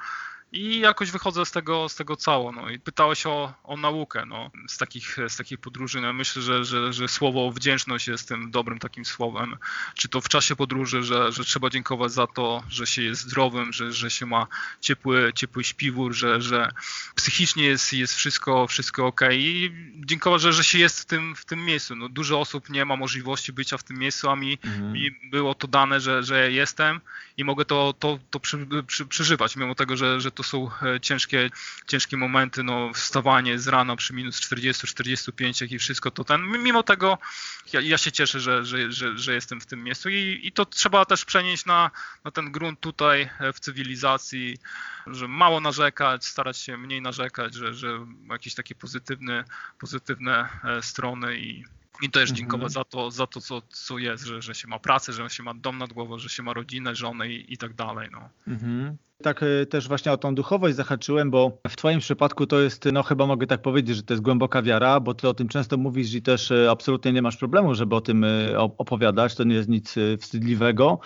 i jakoś wychodzę z tego, z tego cało. No. I pytałeś o, o naukę no. z, takich, z takich podróży. No. Myślę, że, że, że słowo wdzięczność jest tym dobrym takim słowem. Czy to w czasie podróży, że, że trzeba dziękować za to, że się jest zdrowym, że, że się ma ciepły, ciepły śpiwór, że, że psychicznie jest, jest wszystko, wszystko ok. I dziękować, że, że się jest w tym, w tym miejscu. No, dużo osób nie ma możliwości bycia w tym miejscu, a mi, mhm. mi było to dane, że, że jestem i mogę to, to, to przy, przy, przeżywać, mimo tego, że, że to są e, ciężkie, ciężkie momenty, no wstawanie z rana przy minus 40, 45, jak i wszystko to ten, mimo tego ja, ja się cieszę, że, że, że, że, jestem w tym miejscu i, i to trzeba też przenieść na, na ten grunt tutaj e, w cywilizacji, że mało narzekać, starać się mniej narzekać, że, że jakieś takie pozytywne, pozytywne e, strony i I też mhm. dziękować za to, za to co, co jest, że, że się ma pracę, że się ma dom nad głową, że się ma rodzinę, żonę i, i tak dalej. No. Mhm tak e, też właśnie o tą duchowość zahaczyłem, bo w Twoim przypadku to jest, no chyba mogę tak powiedzieć, że to jest głęboka wiara, bo Ty o tym często mówisz i też e, absolutnie nie masz problemu, żeby o tym e, opowiadać, to nie jest nic wstydliwego,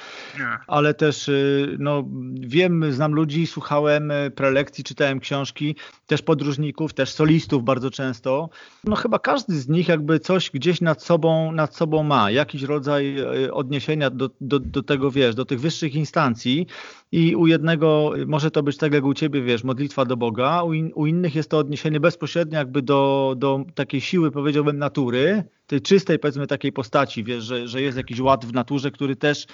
ale też no wiem, znam ludzi, słuchałem prelekcji, czytałem książki, też podróżników, też solistów bardzo często. No chyba każdy z nich jakby coś gdzieś nad sobą, nad sobą ma, jakiś rodzaj odniesienia do, do, do tego, wiesz, do tych wyższych instancji i u jednego może to być tak jak u ciebie, wiesz, modlitwa do Boga, u, in, u innych jest to odniesienie bezpośrednie jakby do, do takiej siły, powiedziałbym, natury, tej czystej, powiedzmy, takiej postaci, wiesz, że, że jest jakiś ład w naturze, który też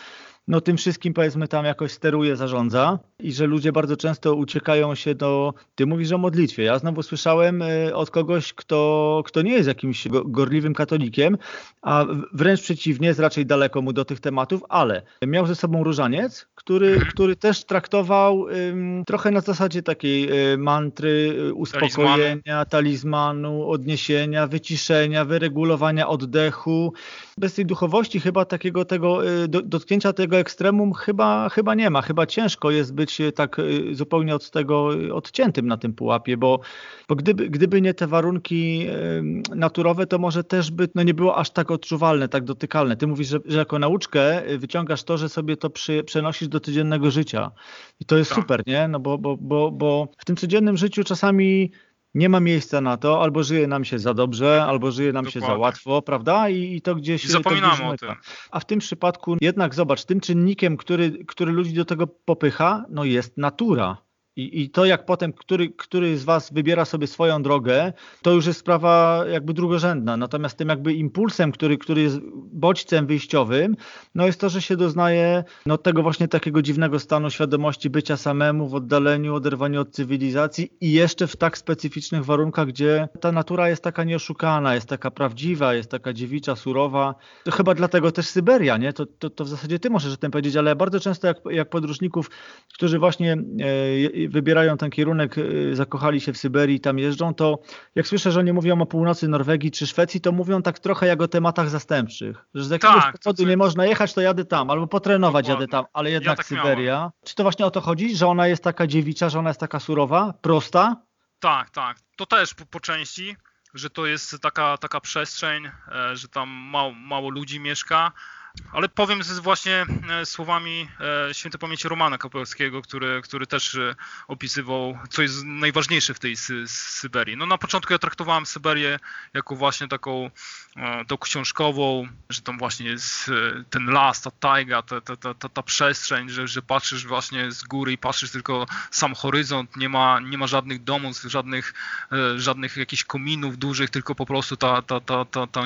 no tym wszystkim powiedzmy tam jakoś steruje, zarządza i że ludzie bardzo często uciekają się do, ty mówisz o modlitwie, ja znowu słyszałem e, od kogoś, kto, kto nie jest jakimś gorliwym katolikiem, a wręcz przeciwnie, jest raczej daleko mu do tych tematów, ale miał ze sobą różaniec, który, mhm. który też traktował trochę na zasadzie takiej um, mantry, e, uspokojenia, talizmanu, odniesienia, wyciszenia, wyregulowania oddechu, bez tej duchowości chyba takiego tego y, dotknięcia tego ekstremum chyba, chyba nie ma. Chyba ciężko jest być y, tak y, zupełnie od tego odciętym na tym pułapie, bo, bo gdyby, gdyby nie te warunki naturowe, to może też by no nie było aż tak odczuwalne, tak dotykalne. Ty mówisz, że, że jako nauczkę wyciągasz to, że sobie to przy, przenosisz do codziennego życia. I to jest tak. super, nie? No bo, bo, bo, bo w tym codziennym życiu czasami nie ma miejsca na to, albo żyje nam się za dobrze, albo żyje nam Dokładnie. się za łatwo, prawda? I, i to gdzieś. I zapominamy to gdzieś o tym. A w tym przypadku jednak zobacz, tym czynnikiem, który, który ludzi do tego popycha, no jest natura. I, I to, jak potem który, który z Was wybiera sobie swoją drogę, to już jest sprawa jakby drugorzędna. Natomiast tym jakby impulsem, który, który jest bodźcem wyjściowym, no jest to, że się doznaje no, tego właśnie takiego dziwnego stanu świadomości bycia samemu w oddaleniu, oderwaniu od cywilizacji i jeszcze w tak specyficznych warunkach, gdzie ta natura jest taka nieoszukana, jest taka prawdziwa, jest taka dziewicza, surowa. To chyba dlatego też Syberia, nie? To, to, to w zasadzie Ty możesz o tym powiedzieć, ale bardzo często jak, jak podróżników, którzy właśnie e, wybierają ten kierunek, y, zakochali się w Syberii, tam jeżdżą, to jak słyszę, że oni mówią o północy Norwegii czy Szwecji, to mówią tak trochę jak o tematach zastępczych. Że z jakiegoś tak, powodu nie można jechać, to jadę tam, albo potrenować Dokładnie. jadę tam, ale jednak ja tak Syberia. Miałem. Czy to właśnie o to chodzi, że ona jest taka dziewicza, że ona jest taka surowa, prosta? Tak, tak. To też po, po części że to jest taka, taka przestrzeń, e, że tam mało, mało ludzi mieszka, ale powiem z właśnie e, słowami e, świętej pamięci Romana Kapelskiego, który, który też e, opisywał, co jest najważniejsze w tej Sy Syberii. No na początku ja traktowałem Syberię jako właśnie taką tą książkową, że tam właśnie jest ten las, ta tajga, ta, ta, ta, ta, ta przestrzeń, że, że patrzysz właśnie z góry i patrzysz tylko sam horyzont, nie ma, nie ma żadnych domów, żadnych, żadnych jakichś kominów dużych, tylko po prostu ta, ta, ta, ta, ta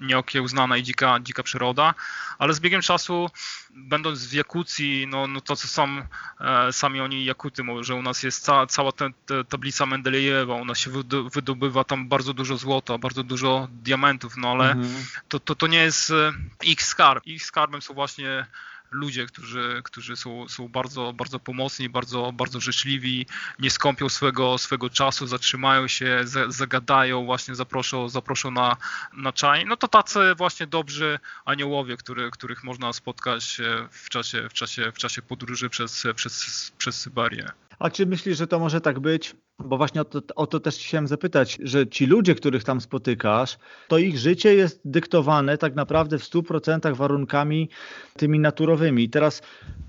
nieokiełznana i dzika, dzika przyroda ale z biegiem czasu, będąc w Jakucji, no, no to co sam, e, sami oni Jakuty mówią, że u nas jest ca, cała ta, ta tablica Mendelejewa, u nas się wydobywa tam bardzo dużo złota, bardzo dużo diamentów, no ale mhm. to, to, to nie jest e, ich skarb. Ich skarbem są właśnie ludzie, którzy, którzy są, są bardzo, bardzo pomocni, bardzo, bardzo życzliwi, nie skąpią swego, swego czasu, zatrzymają się, zagadają, właśnie zaproszą, zaproszą na, na czaj. No to tacy właśnie dobrzy aniołowie, który, których można spotkać w czasie, w czasie, w czasie podróży przez, przez, przez Syberię. A czy myślisz, że to może tak być? Bo właśnie o to, o to też chciałem zapytać, że ci ludzie, których tam spotykasz, to ich życie jest dyktowane tak naprawdę w 100% warunkami tymi naturowymi. I teraz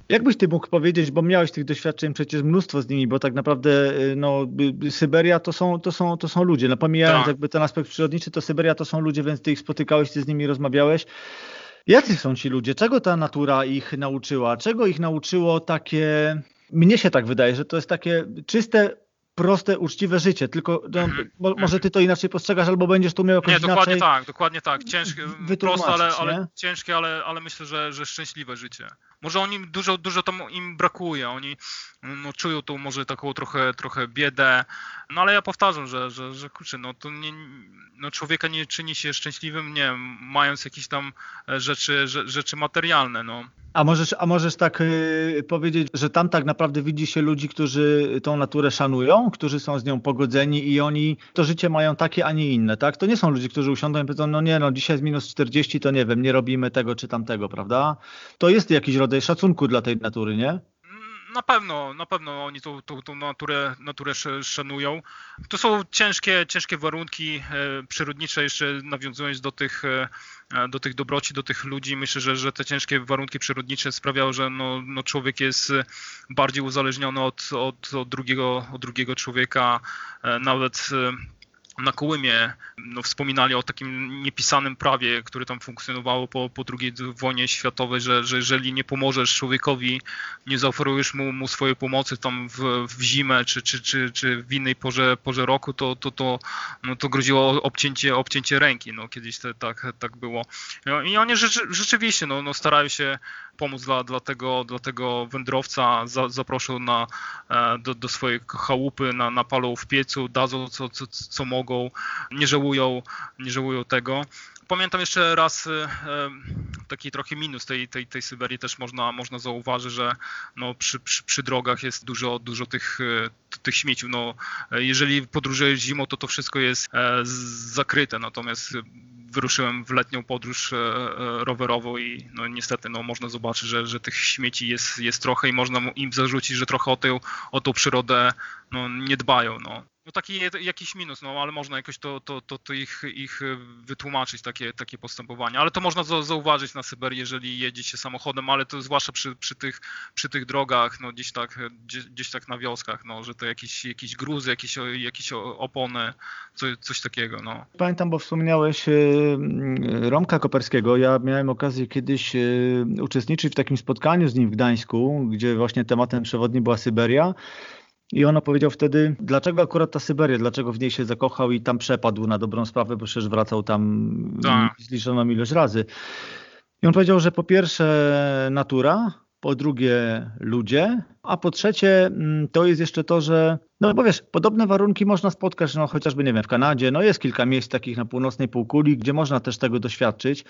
jakbyś ty mógł powiedzieć, bo miałeś tych doświadczeń przecież mnóstwo z nimi, bo tak naprawdę y, no, y, Syberia to są, to są, to są ludzie. No pomijając tak. jakby ten aspekt przyrodniczy, to Syberia to są ludzie, więc ty ich spotykałeś, ty z nimi rozmawiałeś. Jacy są ci ludzie? Czego ta natura ich nauczyła? Czego ich nauczyło takie mnie się tak wydaje, że to jest takie czyste, proste, uczciwe życie, tylko no, mm -hmm. może ty to inaczej postrzegasz, albo będziesz tu miał jakoś Nie, dokładnie tak, dokładnie tak. Ciężkie, proste, ale, ale ciężkie, ale, ale myślę, że, że szczęśliwe życie. Może oni dużo, dużo tam im brakuje, oni no, czują tą może taką trochę, trochę biedę, no ale ja powtarzam, że, że, że kurczę, no to nie, no człowieka nie czyni się szczęśliwym, nie mając jakieś tam rzeczy, rzeczy materialne, no A możesz, a możesz tak y, powiedzieć, że tam tak naprawdę widzi się ludzi, którzy tą naturę szanują, którzy są z nią pogodzeni i oni to życie mają takie, a nie inne, tak? To nie są ludzie, którzy usiądą i powiedzą, no nie, no dzisiaj jest minus 40, to nie wiem, nie robimy tego czy tamtego, prawda? To jest jakiś rodzaj szacunku dla tej natury, nie? Na pewno, na pewno oni tą, tą, tą naturę, naturę szanują. To są ciężkie, ciężkie warunki e, przyrodnicze, jeszcze nawiązując do tych, e, do tych dobroci, do tych ludzi. Myślę, że, że te ciężkie warunki przyrodnicze sprawiają, że no, no człowiek jest bardziej uzależniony od, od, od, drugiego, od drugiego człowieka. E, nawet na Kołymie no, wspominali o takim niepisanym prawie, które tam funkcjonowało po, po II wojnie światowej, że, że jeżeli nie pomożesz człowiekowi, nie zaoferujesz mu, mu swojej pomocy tam w, w zimę czy, czy, czy, czy w innej porze, porze roku, to, to, to, no, to groziło obcięcie, obcięcie ręki. No, kiedyś te, tak, tak było. No, I oni rzeczy, rzeczywiście no, no, starają się pomóc dla, dla, tego, dla tego wędrowca, za, zaproszą na, e, do, do swojej chałupy, na, napalą w piecu, dadzą co, co, co mogą, nie żałują, nie żałują tego. Pamiętam jeszcze raz e, taki trochę minus tej, tej, tej Syberii też można, można zauważyć, że no przy, przy, przy drogach jest dużo, dużo tych, e, tych śmieciów. No, jeżeli podróżujesz zimą, to to wszystko jest zakryte, natomiast wyruszyłem w letnią podróż e, e, rowerową i no niestety no, można zobaczyć, że, że tych śmieci jest, jest trochę i można im zarzucić, że trochę o, tę, o tą przyrodę no, nie dbają. No. No taki jakiś minus, no ale można jakoś to, to, to, to ich, ich wytłumaczyć, takie, takie postępowanie. Ale to można zauważyć na Syberii, jeżeli jedzie się samochodem, ale to zwłaszcza przy, przy, tych, przy tych drogach, no gdzieś tak, gdzieś, gdzieś tak na wioskach, no, że to jakieś, jakieś gruzy, jakieś, jakieś opony, coś, coś takiego. No. Pamiętam, bo wspomniałeś y, Romka Koperskiego. Ja miałem okazję kiedyś y, uczestniczyć w takim spotkaniu z nim w Gdańsku, gdzie właśnie tematem przewodnim była Syberia. I on opowiedział wtedy, dlaczego akurat ta Syberia, dlaczego w niej się zakochał i tam przepadł na dobrą sprawę, bo przecież wracał tam tak. zliczoną ilość razy. I on powiedział, że po pierwsze natura, po drugie ludzie, a po trzecie mm, to jest jeszcze to, że no bo wiesz, podobne warunki można spotkać, no chociażby, nie wiem, w Kanadzie, no jest kilka miejsc takich na północnej półkuli, gdzie można też tego doświadczyć,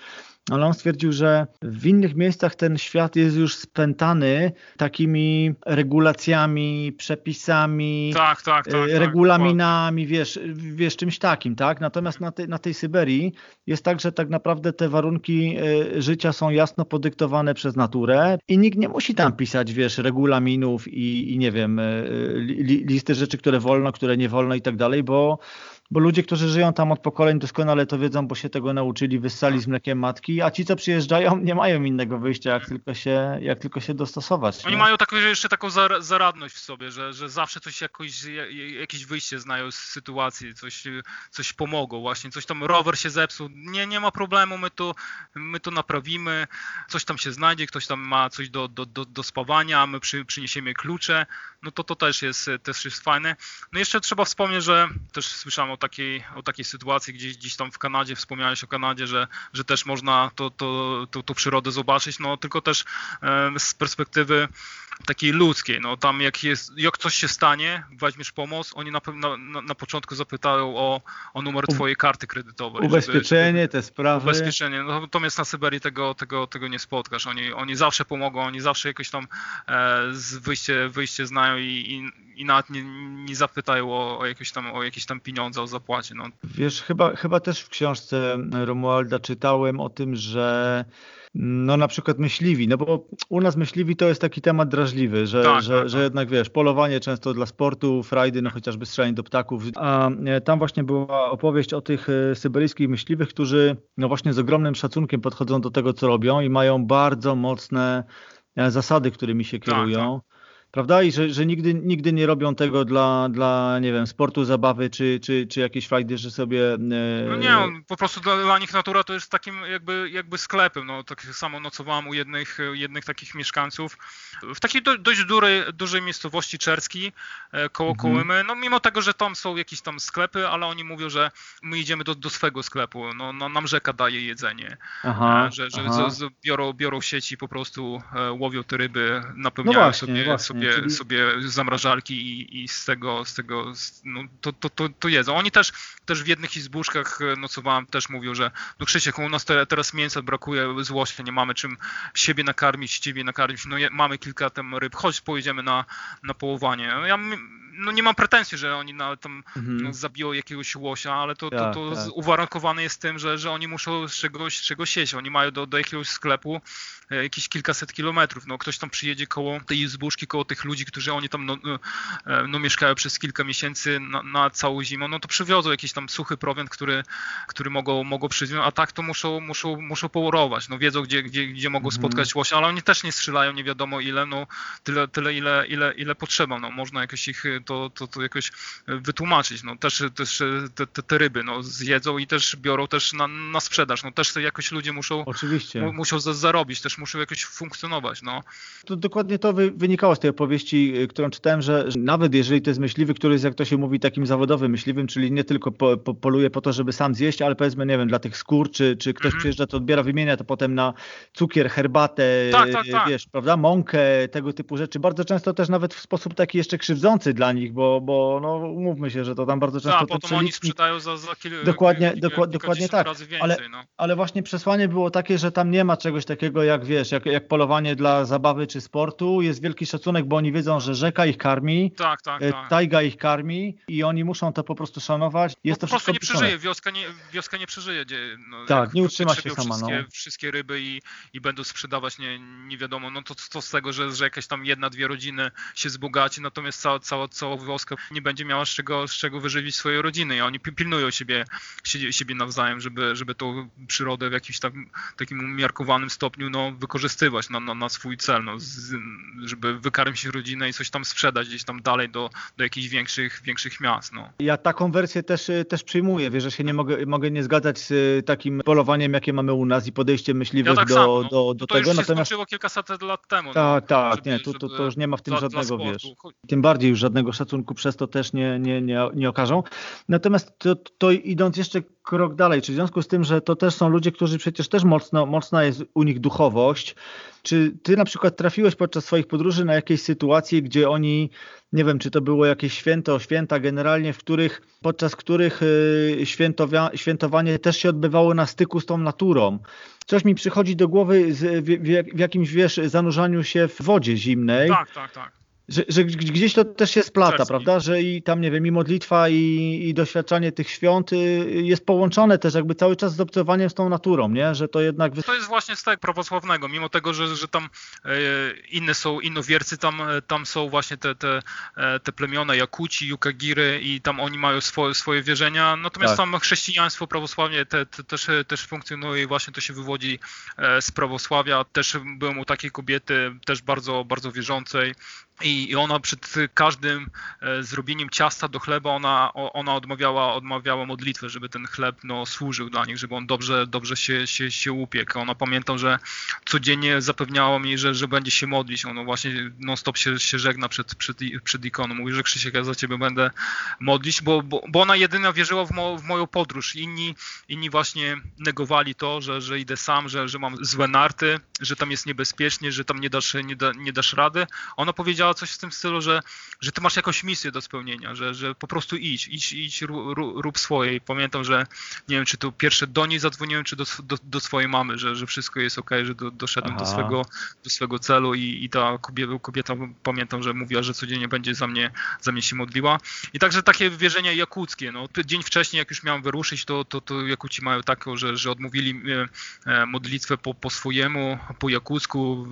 ale on stwierdził, że w innych miejscach ten świat jest już spętany takimi regulacjami, przepisami, tak, tak, tak, tak regulaminami, tak, wiesz, wiesz, czymś takim, tak? Natomiast na, te, na tej Syberii jest tak, że tak naprawdę te warunki e, życia są jasno podyktowane przez naturę i nikt nie musi tam pisać, wiesz, regulaminów i, i nie wiem, e, li, listy rzeczy, które wolno, które nie wolno i tak dalej, bo, bo ludzie, którzy żyją tam od pokoleń doskonale to wiedzą, bo się tego nauczyli, wyssali z mlekiem matki, a ci, co przyjeżdżają, nie mają innego wyjścia, jak tylko się, jak tylko się dostosować. Oni nie? mają taką, jeszcze taką zaradność w sobie, że, że zawsze coś jakoś, jakieś wyjście znają z sytuacji, coś, coś pomogą właśnie, coś tam, rower się zepsuł, nie, nie ma problemu, my to, my to naprawimy, coś tam się znajdzie, ktoś tam ma coś do, do, do, do spawania, my przy, przyniesiemy klucze, no to to też jest, też jest fajne. No jeszcze trzeba wspomnieć, że też słyszałem o takiej, o takiej sytuacji, gdzieś, gdzieś tam w Kanadzie, wspomniałeś o Kanadzie, że, że też można to, to, to, to przyrodę zobaczyć, no tylko też z perspektywy takiej ludzkiej. No tam jak, jest, jak coś się stanie, weźmiesz pomoc, oni na, na, na początku zapytają o, o numer twojej karty kredytowej. Ubezpieczenie, żeby, te sprawy. Ubezpieczenie. No, natomiast na Syberii tego, tego, tego nie spotkasz. Oni, oni zawsze pomogą, oni zawsze jakoś tam e, wyjście, wyjście znają i, i, i nawet nie, nie zapytają o, o, jakieś tam, o jakieś tam pieniądze, o zapłacie. No. Wiesz, chyba, chyba też w książce Romualda czytałem o tym, że no na przykład myśliwi, no bo u nas myśliwi to jest taki temat drażliwy, że, tak, że, tak, że tak. jednak wiesz, polowanie często dla sportu, frajdy, no chociażby strzelanie do ptaków, a e, tam właśnie była opowieść o tych e, syberyjskich myśliwych, którzy no właśnie z ogromnym szacunkiem podchodzą do tego, co robią i mają bardzo mocne e, zasady, którymi się tak, kierują. Tak prawda? I że, że nigdy, nigdy nie robią tego dla, dla, nie wiem, sportu, zabawy, czy, czy, czy jakiejś frajdy, że sobie... E... No nie, po prostu dla, dla, nich natura to jest takim jakby, jakby sklepem, no tak samo nocowałem u jednych, jednych takich mieszkańców w takiej do, dość dużej, dużej miejscowości Czerski e, koło mhm. Kołymy, no mimo tego, że tam są jakieś tam sklepy, ale oni mówią, że my idziemy do, do swego sklepu, no, no nam rzeka daje jedzenie, aha, e, że, że z, z, biorą, biorą sieci po prostu łowią te ryby, napełniają no właśnie, sobie, właśnie. sobie sobie, czyli... sobie zamrażalki i, i, z tego, z tego no, to, to, to, to jedzą. Oni też, też w jednych izbuszkach nocowałem, też mówią, że no Krzysiek, u nas teraz mięsa brakuje z łosia, nie mamy czym siebie nakarmić, ciebie nakarmić, no mamy kilka tam ryb, chodź pojedziemy na, na połowanie. Ja no nie mam pretensji, że oni nawet tam mhm. no, zabiją jakiegoś łosia, ale to, to, tak, to tak. uwarunkowane jest tym, że, że oni muszą z czegoś, czegoś jeść. Oni mają do, do jakiegoś sklepu e, jakieś kilkaset kilometrów. No, ktoś tam przyjedzie koło tej izbuszki, koło tych ludzi, którzy oni tam no, no, e, no mieszkają przez kilka miesięcy na, na, całą zimę, no to przywiozą jakiś tam suchy prowiant, który, który mogą, mogą przywieźć, a tak to muszą, muszą, muszą połorować. No wiedzą, gdzie, gdzie, gdzie mogą mhm. spotkać łosia, ale oni też nie strzelają nie wiadomo ile, no tyle, tyle ile, ile, ile potrzeba. No, można jakoś ich to, to, to jakoś wytłumaczyć. No, też też te, te, te ryby no, zjedzą i też biorą też na, na sprzedaż. No, też jakoś ludzie muszą, Oczywiście. muszą zarobić, też muszą jakoś funkcjonować. No. To dokładnie to wynikało z tej opowieści, y, którą czytałem, że nawet jeżeli to jest myśliwy, który jest, jak to się mówi, takim zawodowym myśliwym, czyli nie tylko po, po, poluje po to, żeby sam zjeść, ale powiedzmy, nie wiem, dla tych skór, czy, czy ktoś -hmm. przyjeżdża, to odbiera, wymienia to potem na cukier, herbatę, tak, tak, tak. wiesz, prawda, mąkę, tego typu rzeczy. Bardzo często też nawet w sposób taki jeszcze krzywdzący dla nich, bo, bo no, umówmy się, że to tam bardzo często... Tak, potem oni sprzedają za, za kil... Dokładnie, dokładnie, dokładnie tak, więcej, ale, no. ale właśnie przesłanie było takie, że tam nie ma czegoś takiego jak, wiesz, jak, jak polowanie dla zabawy czy sportu, jest wielki szacunek, bo oni wiedzą, że rzeka ich karmi, tak, tak, e, tak. tajga ich karmi i oni muszą to po prostu szanować. Jest po to prostu nie przeżyje, wioska nie, wioska nie przeżyje. No, tak, nie utrzyma się sama. Wszystkie, no. wszystkie ryby i, i będą sprzedawać nie, nie wiadomo, no to co z tego, że, że jakaś tam jedna, dwie rodziny się wzbogaci, natomiast cała, cała, cała wioska nie będzie miała z czego, z czego wyżywić swoje rodziny i oni pilnują siebie, siebie nawzajem, żeby, żeby tą przyrodę w jakimś tam, takim umiarkowanym stopniu no, wykorzystywać na, na, na swój cel, no, z, żeby wykarmić rodzinę i coś tam sprzedać gdzieś tam dalej do, do jakichś większych, większych miast. No. Ja taką wersję też, też przyjmuję, wiesz, że się nie mogę, mogę nie zgadzać z takim polowaniem, jakie mamy u nas i podejściem myśliwych ja tak do, samo, no. do, do to tego. Już się Natomiast... skończyło kilkaset lat temu. Tak, no, tak, nie, to, to, to już nie ma w tym dla, żadnego, dla wiesz, tym bardziej już żadnego szacunku przez to też nie, nie, nie, nie okażą. Natomiast to, to idąc jeszcze krok dalej, czy w związku z tym, że to też są ludzie, którzy przecież też mocno, mocna jest u nich duchowość, czy ty na przykład trafiłeś podczas swoich podróży na jakieś sytuacje, gdzie oni, nie wiem, czy to było jakieś święto, święta generalnie, w których, podczas których y, świętowanie też się odbywało na styku z tą naturą? Coś mi przychodzi do głowy w, w, w jakimś, wiesz, zanurzaniu się w wodzie zimnej. Tak, tak, tak że, że, gdzieś to też się splata, prawda? Że i tam, nie wiem, i modlitwa, i, i doświadczanie tych świąt y, jest połączone też jakby cały czas z obcowaniem z tą naturą, nie? Że to jednak... To jest właśnie tego prawosławnego, mimo tego, że, że tam e, inne są innowiercy, tam, e, tam są właśnie te, te, e, te plemiona Jakuci, Jukagiry i tam oni mają swoje, swoje wierzenia, natomiast tak. tam chrześcijaństwo, prawosławie te, te, też, też funkcjonuje i właśnie to się wywodzi z prawosławia. Też byłem u takiej kobiety, też bardzo, bardzo wierzącej, i ona przed każdym e, zrobieniem ciasta do chleba, ona, ona odmawiała, odmawiała modlitwę, żeby ten chleb no, służył dla nich, żeby on dobrze, dobrze się, się, się upiekł. Ona pamiętam, że codziennie zapewniała mi, że, że będzie się modlić. Ona właśnie non-stop się, się żegna przed, przed, przed ikoną. Mówi, że Krzysiek, ja za ciebie będę modlić, bo, bo, bo ona jedyna wierzyła w, mo, w moją podróż. Inni, inni właśnie negowali to, że, że idę sam, że, że mam złe narty, że tam jest niebezpiecznie, że tam nie dasz, nie, da, nie dasz rady. Ona powiedziała, powiedziała coś w tym stylu, że, że ty masz jakąś misję do spełnienia, że, że po prostu idź, idź, idź rób, rób swoje. I pamiętam, że nie wiem, czy to pierwsze do niej zadzwoniłem, czy do, do, do swojej mamy, że, że wszystko jest ok, że do, doszedłem do swego, do swego celu i, i ta kobieta, kobieta, pamiętam, że mówiła, że codziennie będzie za mnie, za mnie się modliła. I także takie wierzenia jakuckie. No, dzień wcześniej, jak już miałem wyruszyć, to, to, to Jakuci mają taką, że, że odmówili e, modlitwę po, po swojemu, po jakucku,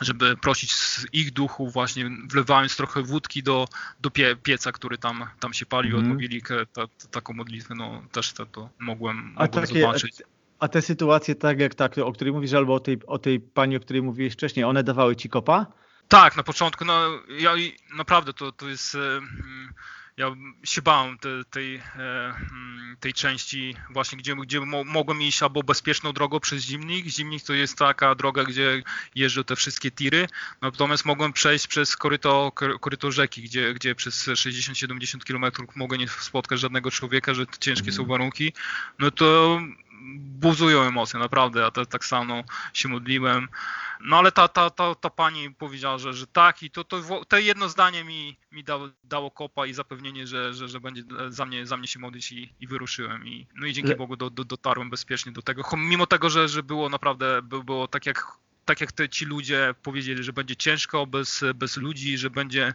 żeby prosić z ich duchu właśnie wlewając trochę wódki do, do pie, pieca, który tam, tam się palił, mm. odmówili ta, ta, taką modlitwę, no też to, to mogłem, mogłem takie, zobaczyć. A te sytuacje, tak jak tak, o której mówisz, albo o tej, o tej pani, o której mówiłeś wcześniej, one dawały ci kopa? Tak, na początku, no ja naprawdę to, to jest... Ja się bałem te, tej, e, mm, tej części właśnie, gdzie, gdzie mogłem iść albo bezpieczną drogą przez Zimnik. Zimnik to jest taka droga, gdzie jeżdżą te wszystkie tiry, natomiast mogłem przejść przez koryto, koryto rzeki, gdzie, gdzie przez 60-70 km mogę nie spotkać żadnego człowieka, że ciężkie są mhm. warunki. No to buzują emocje, naprawdę. Ja tak samo się modliłem. No ale ta, ta, ta, ta pani powiedziała, że, że tak i to, to, to jedno zdanie mi, mi dało, dało kopa i zapewnienie, że, że, że będzie za mnie, za mnie się modlić i, i wyruszyłem. I, no i dzięki. Bogu do, do, dotarłem bezpiecznie do tego. Mimo tego, że, że było naprawdę, było tak jak tak jak te, ci ludzie powiedzieli, że będzie ciężko bez, bez ludzi, że będzie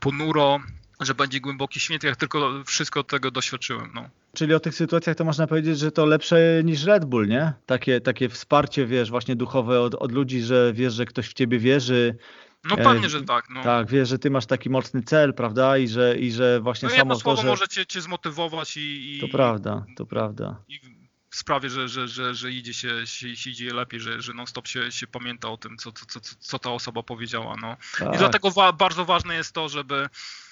ponuro, że będzie głęboki święty, jak tylko wszystko tego doświadczyłem. No. Czyli o tych sytuacjach to można powiedzieć, że to lepsze niż Red Bull, nie? Takie, takie wsparcie, wiesz, właśnie duchowe od, od ludzi, że wiesz, że ktoś w ciebie wierzy. No pewnie, e, że tak. No. Tak, wiesz, że ty masz taki mocny cel, prawda? I że, i że właśnie no, samo słowo to, że... może cię, cię zmotywować i, i... To prawda, to prawda. I sprawie, że, że, że, że idzie się, się, się idzie lepiej, że, że non-stop się, się pamięta o tym, co, co, co, co ta osoba powiedziała. No. Tak. I dlatego wa bardzo ważne jest to, żeby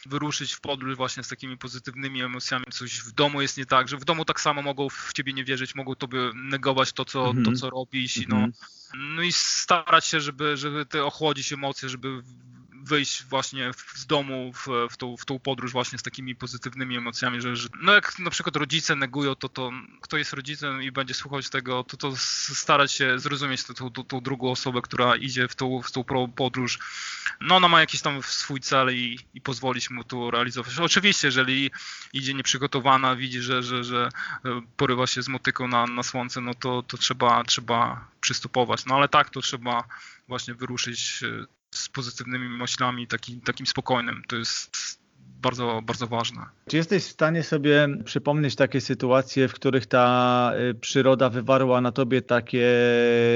wyruszyć w podróż właśnie z takimi pozytywnymi emocjami. Coś w domu jest nie tak, że w domu tak samo mogą w ciebie nie wierzyć, mogą tobie negować to, co, -hmm. to, co robisz. Mm -hmm. no. no i starać się, żeby, żeby te ochłodzić emocje, żeby wyjść właśnie z domu w, w, tą, w tą podróż właśnie z takimi pozytywnymi emocjami, że, że no jak na przykład rodzice negują, to, to kto jest rodzicem i będzie słuchać tego, to, to starać się zrozumieć tą, tą, tą drugą osobę, która idzie w tą, w tą podróż. No ona ma jakiś tam swój cel i, i pozwolić mu to realizować. Oczywiście, jeżeli idzie nieprzygotowana, widzi, że, że, że porywa się z motyką na, na słońce, no to, to trzeba, trzeba przystupować. No ale tak, to trzeba właśnie wyruszyć z pozytywnymi myślami, taki, takim spokojnym. To jest bardzo, bardzo ważne. Czy jesteś w stanie sobie przypomnieć takie sytuacje, w których ta y, przyroda wywarła na tobie takie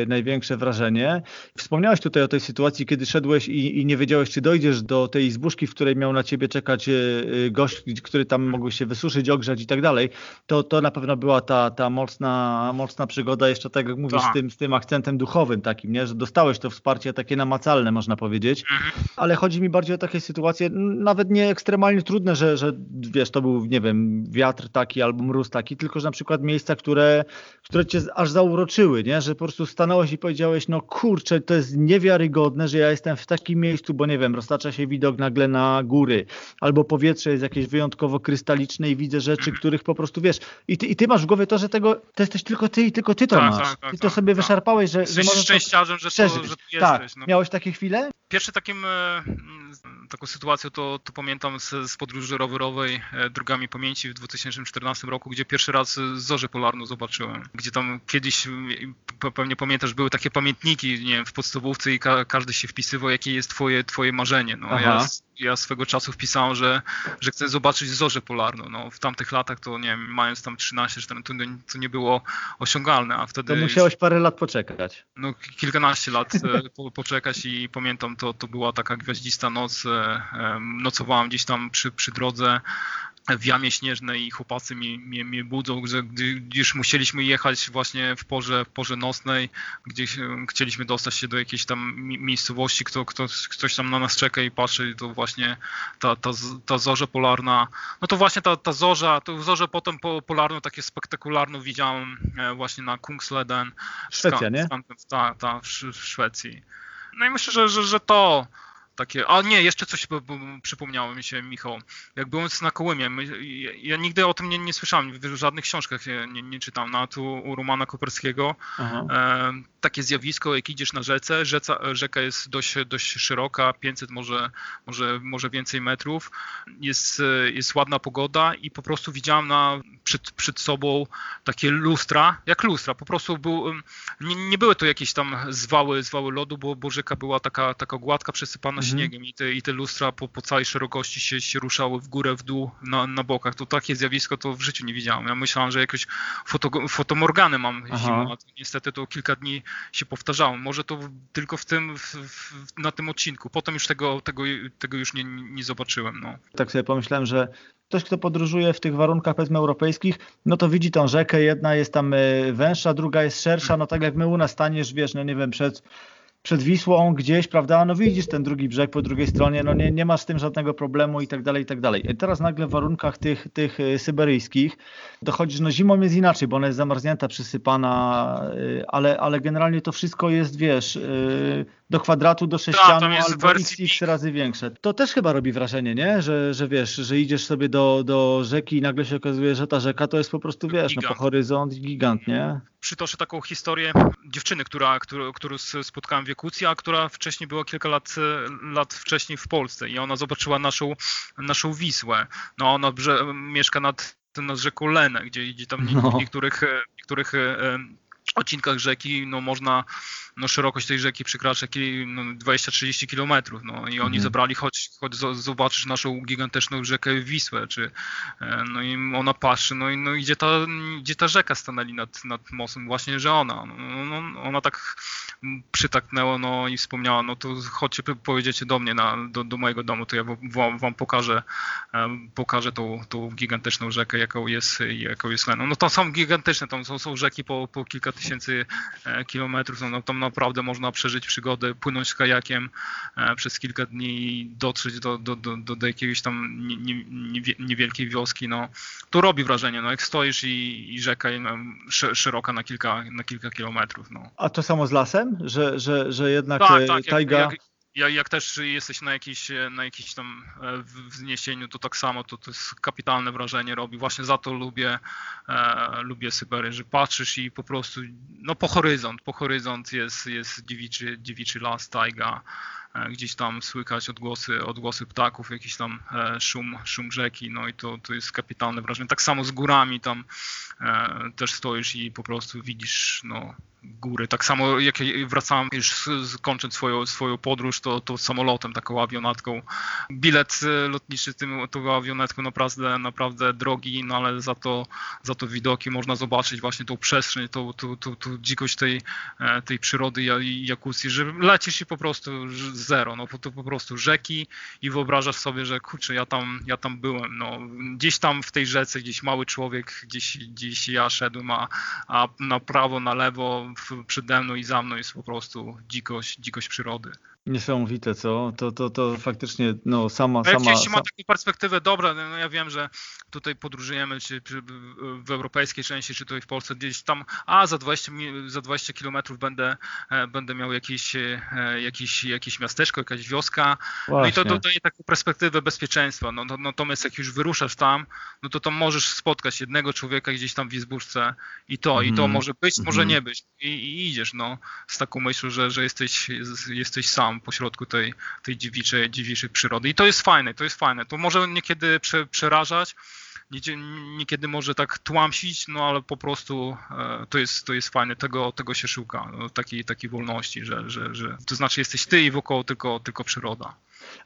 największe wrażenie? Wspomniałeś tutaj o tej sytuacji, kiedy szedłeś i, i nie wiedziałeś, czy dojdziesz do tej izbuszki, w której miał na ciebie czekać y, y, gość, który tam mógł się wysuszyć, ogrzać i tak dalej. To, to na pewno była ta, ta mocna, mocna przygoda, jeszcze tak jak mówisz, z tak. tym, z tym akcentem duchowym takim, nie? że dostałeś to wsparcie takie namacalne, można powiedzieć. Mhm. Ale chodzi mi bardziej o takie sytuacje, nawet nie ekstremalnie trudne, że, że wiesz, to był, nie wiem, wiatr taki albo mróz taki, tylko że na przykład miejsca, które, które cię aż zauroczyły, nie? że po prostu stanąłeś i powiedziałeś, no kurczę, to jest niewiarygodne, że ja jestem w takim miejscu, bo nie wiem, roztacza się widok nagle na góry, albo powietrze jest jakieś wyjątkowo krystaliczne i widzę rzeczy, których po prostu wiesz, i ty, i ty masz w głowie to, że tego, to jesteś tylko ty i tylko ty to tak, masz. Tak, tak, I to tak, sobie tak. wyszarpałeś, że, jesteś że możesz szczęściarzem, że, to, że tu jesteś. Tak. No. Miałeś takie chwile? Pierwszy takim e, taką sytuację to, to pamiętam z, z podróży rowerowej e, drogami pamięci w 2014 roku, gdzie pierwszy raz zorzę polarną zobaczyłem. Gdzie tam kiedyś, pewnie pamiętasz, były takie pamiętniki nie wiem, w podstawówce i ka każdy się wpisywał, jakie jest twoje, twoje marzenie. No, ja, ja swego czasu wpisałem, że, że chcę zobaczyć zorzę polarną. No, w tamtych latach to nie wiem, mając tam 13, 14, to, to nie było osiągalne, a wtedy... To musiałeś parę lat poczekać. No kilkanaście lat e, po, poczekać i pamiętam, to, to była taka gwiaździsta noc, e, nocowałem gdzieś tam przy, przy drodze w jamie śnieżnej i chłopacy mi, mnie, mnie budzą, że gdyż musieliśmy jechać właśnie w porze, w porze nocnej, gdzie chcieliśmy dostać się do jakiejś tam miejscowości, kto, kto, ktoś tam na nas czeka i patrzy, to właśnie ta, ta, ta zorza polarna, no to właśnie ta, ta zorza, to zorzę potem polarną, takie spektakularną widziałem e, właśnie na Kungsleden. Szwecja, nie? Tak, ta, w, w Szwecji. No i myślę, że, że, że to takie, a nie, jeszcze coś bo, bo przypomniało mi się, Michał. Jak byłem na Kołymie, my, ja, ja, nigdy o tym nie, nie słyszałem, w żadnych książkach nie, nie czytam, nawet u, u Romana Koperskiego. E, takie zjawisko, jak idziesz na rzece, rzeca, rzeka jest dość, dość szeroka, 500 może, może, może więcej metrów, jest, jest ładna pogoda i po prostu widziałem na, przed, przed sobą takie lustra, jak lustra, po prostu był, nie, nie były to jakieś tam zwały, zwały lodu, bo, bo rzeka była taka, taka gładka, przesypana. Śniegiem i te, i te lustra po, po całej szerokości się, się ruszały w górę, w dół, na, na bokach. To takie zjawisko to w życiu nie widziałem. Ja myślałem, że jakieś foto, fotomorgany mam zimą, a to niestety to kilka dni się powtarzało. Może to tylko w tym, w, w, na tym odcinku. Potem już tego, tego, tego już nie, nie zobaczyłem. No. Tak sobie pomyślałem, że ktoś, kto podróżuje w tych warunkach powiedzmy europejskich, no to widzi tą rzekę, jedna jest tam e, węższa, druga jest szersza, no tak jak my u nas staniesz, wiesz, no nie wiem, przed przed Wisłą gdzieś, prawda, no widzisz ten drugi brzeg po drugiej stronie, no nie, nie masz z tym żadnego problemu i tak dalej, i tak dalej. Teraz nagle w warunkach tych, tych y, syberyjskich dochodzisz, no zimą jest inaczej, bo ona jest zamarznięta, przysypana, y, ale, ale generalnie to wszystko jest, wiesz, y, do kwadratu, do sześcianu Ta, albo x, x razy większe. To też chyba robi wrażenie, nie? Że, że wiesz, że idziesz sobie do, do rzeki i nagle się okazuje, że ta rzeka to jest po prostu, wiesz, no po horyzont gigant, nie? Przytoczę taką historię dziewczyny, która, którą, którą spotkałem w Jakucji, a która wcześniej była kilka lat, lat wcześniej w Polsce i ona zobaczyła naszą, naszą Wisłę. No ona brze, mieszka nad, nad rzeką Lenę, gdzie, gdzie tam no. w niektórych, niektórych odcinkach rzeki no, można no, szerokość tej rzeki przekracza no, 20-30 kilometrów. No, I oni mhm. zabrali, choć, choć zobaczysz naszą gigantyczną rzekę Wisłę, czy, e, no i ona patrzy, no i no, gdzie, ta, gdzie ta rzeka stanęli nad, nad mostem, właśnie, że ona. No, no, no, ona tak przytaknęła no, i wspomniała, no to chodźcie, pojedziecie do mnie, na, do, do mojego domu, to ja wam, wam pokażę, e, pokażę tą, tą gigantyczną rzekę, jaką jest, jaką jest Leną. No to są gigantyczne, tam są, są rzeki po, po kilka tysięcy e, kilometrów, no, no tam naprawdę można przeżyć przygodę, płynąć kajakiem e, przez kilka dni i dotrzeć do, do, do, do jakiejś tam niewielkiej wioski, no to robi wrażenie, no jak stoisz i, i rzeka no, szeroka na kilka, na kilka kilometrów. No. A to samo z lasem? Że, że, że jednak tak, e, tak, tajga... Jak, jak, jak, też jesteś na jakiś, na jakiś tam e, wzniesieniu, to tak samo, to, to jest kapitalne wrażenie robi. Właśnie za to lubię, e, lubię Syberię, że patrzysz i po prostu, no po horyzont, po horyzont jest, jest dziewiczy, dziewiczy las, tajga, e, gdzieś tam słychać odgłosy, odgłosy ptaków, jakiś tam e, szum, szum rzeki, no i to, to jest kapitalne wrażenie. Tak samo z górami tam e, też stoisz i po prostu widzisz, no góry. Tak samo jak wracałem już kończąc swoją, swoją podróż, to, to samolotem, taką awionatką. Bilet e, lotniczy tym, tą awionetką naprawdę, naprawdę drogi, no ale za to, za to widoki można zobaczyć właśnie tą przestrzeń, tą, tą, tą, tą dzikość tej, e, tej przyrody Jakucji, że lecisz i po prostu zero, no to po prostu rzeki i wyobrażasz sobie, że kurczę, ja tam, ja tam byłem, no gdzieś tam w tej rzece, gdzieś mały człowiek, gdzieś, gdzieś ja szedłem, a, a na prawo, na lewo przede mną i za mną jest po prostu dzikość, dzikość przyrody. Niesamowite, co? To, to, to faktycznie no, sama... No, sama jeśli ma taką perspektywę, dobra, no, no ja wiem, że tutaj podróżujemy, czy, czy, w europejskiej części, czy tutaj w Polsce, gdzieś tam, a za 20, za 20 kilometrów będę, e, będę miał jakieś, e, jakieś, jakieś miasteczko, jakaś wioska, Właśnie. no i to dodaje taką perspektywę bezpieczeństwa, no, no, natomiast jak już wyruszasz tam, no to tam możesz spotkać jednego człowieka gdzieś tam w Izbuszce i to, mm. i to mhm. może być, mm. może mhm. nie być I, i, idziesz, no, z taką myślą, że, że jesteś, jesteś sam pośrodku tej, tej dziewiczej, dziewiczej przyrody. I to jest fajne, to jest fajne, to może niekiedy prze, przerażać, niekiedy może tak tłamsić, no ale po prostu e, to jest, to jest fajne, tego, tego się szuka, no, takiej, takiej wolności, że, że, że to znaczy jesteś ty i wokoło tylko, tylko przyroda.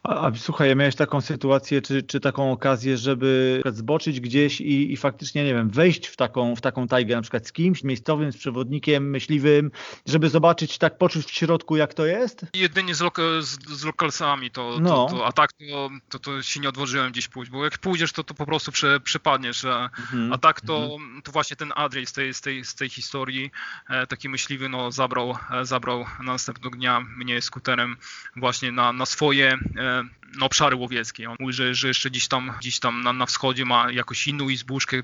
A, a słuchaj, miałeś taką sytuację, czy, czy taką okazję, żeby zboczyć gdzieś i, i faktycznie, nie wiem, wejść w taką, w taką tajgę, na przykład z kimś miejscowym, z przewodnikiem, myśliwym, żeby zobaczyć, tak poczuć w środku, jak to jest? Jedynie z, loka, z, z lokalsami, to, no. to, a tak to, to, to się nie odważyłem gdzieś pójść, bo jak pójdziesz, to, to po prostu prze, przepadniesz, a, mhm. a tak to, mhm. to właśnie ten Adrian z tej, z tej, z tej historii, e, taki myśliwy, no zabrał, e, zabrał następnego dnia mnie skuterem właśnie na, na swoje e, na obszary łowieckie. On mówi, że, że jeszcze gdzieś tam, gdzieś tam na, na wschodzie ma jakąś inną izbuszkę,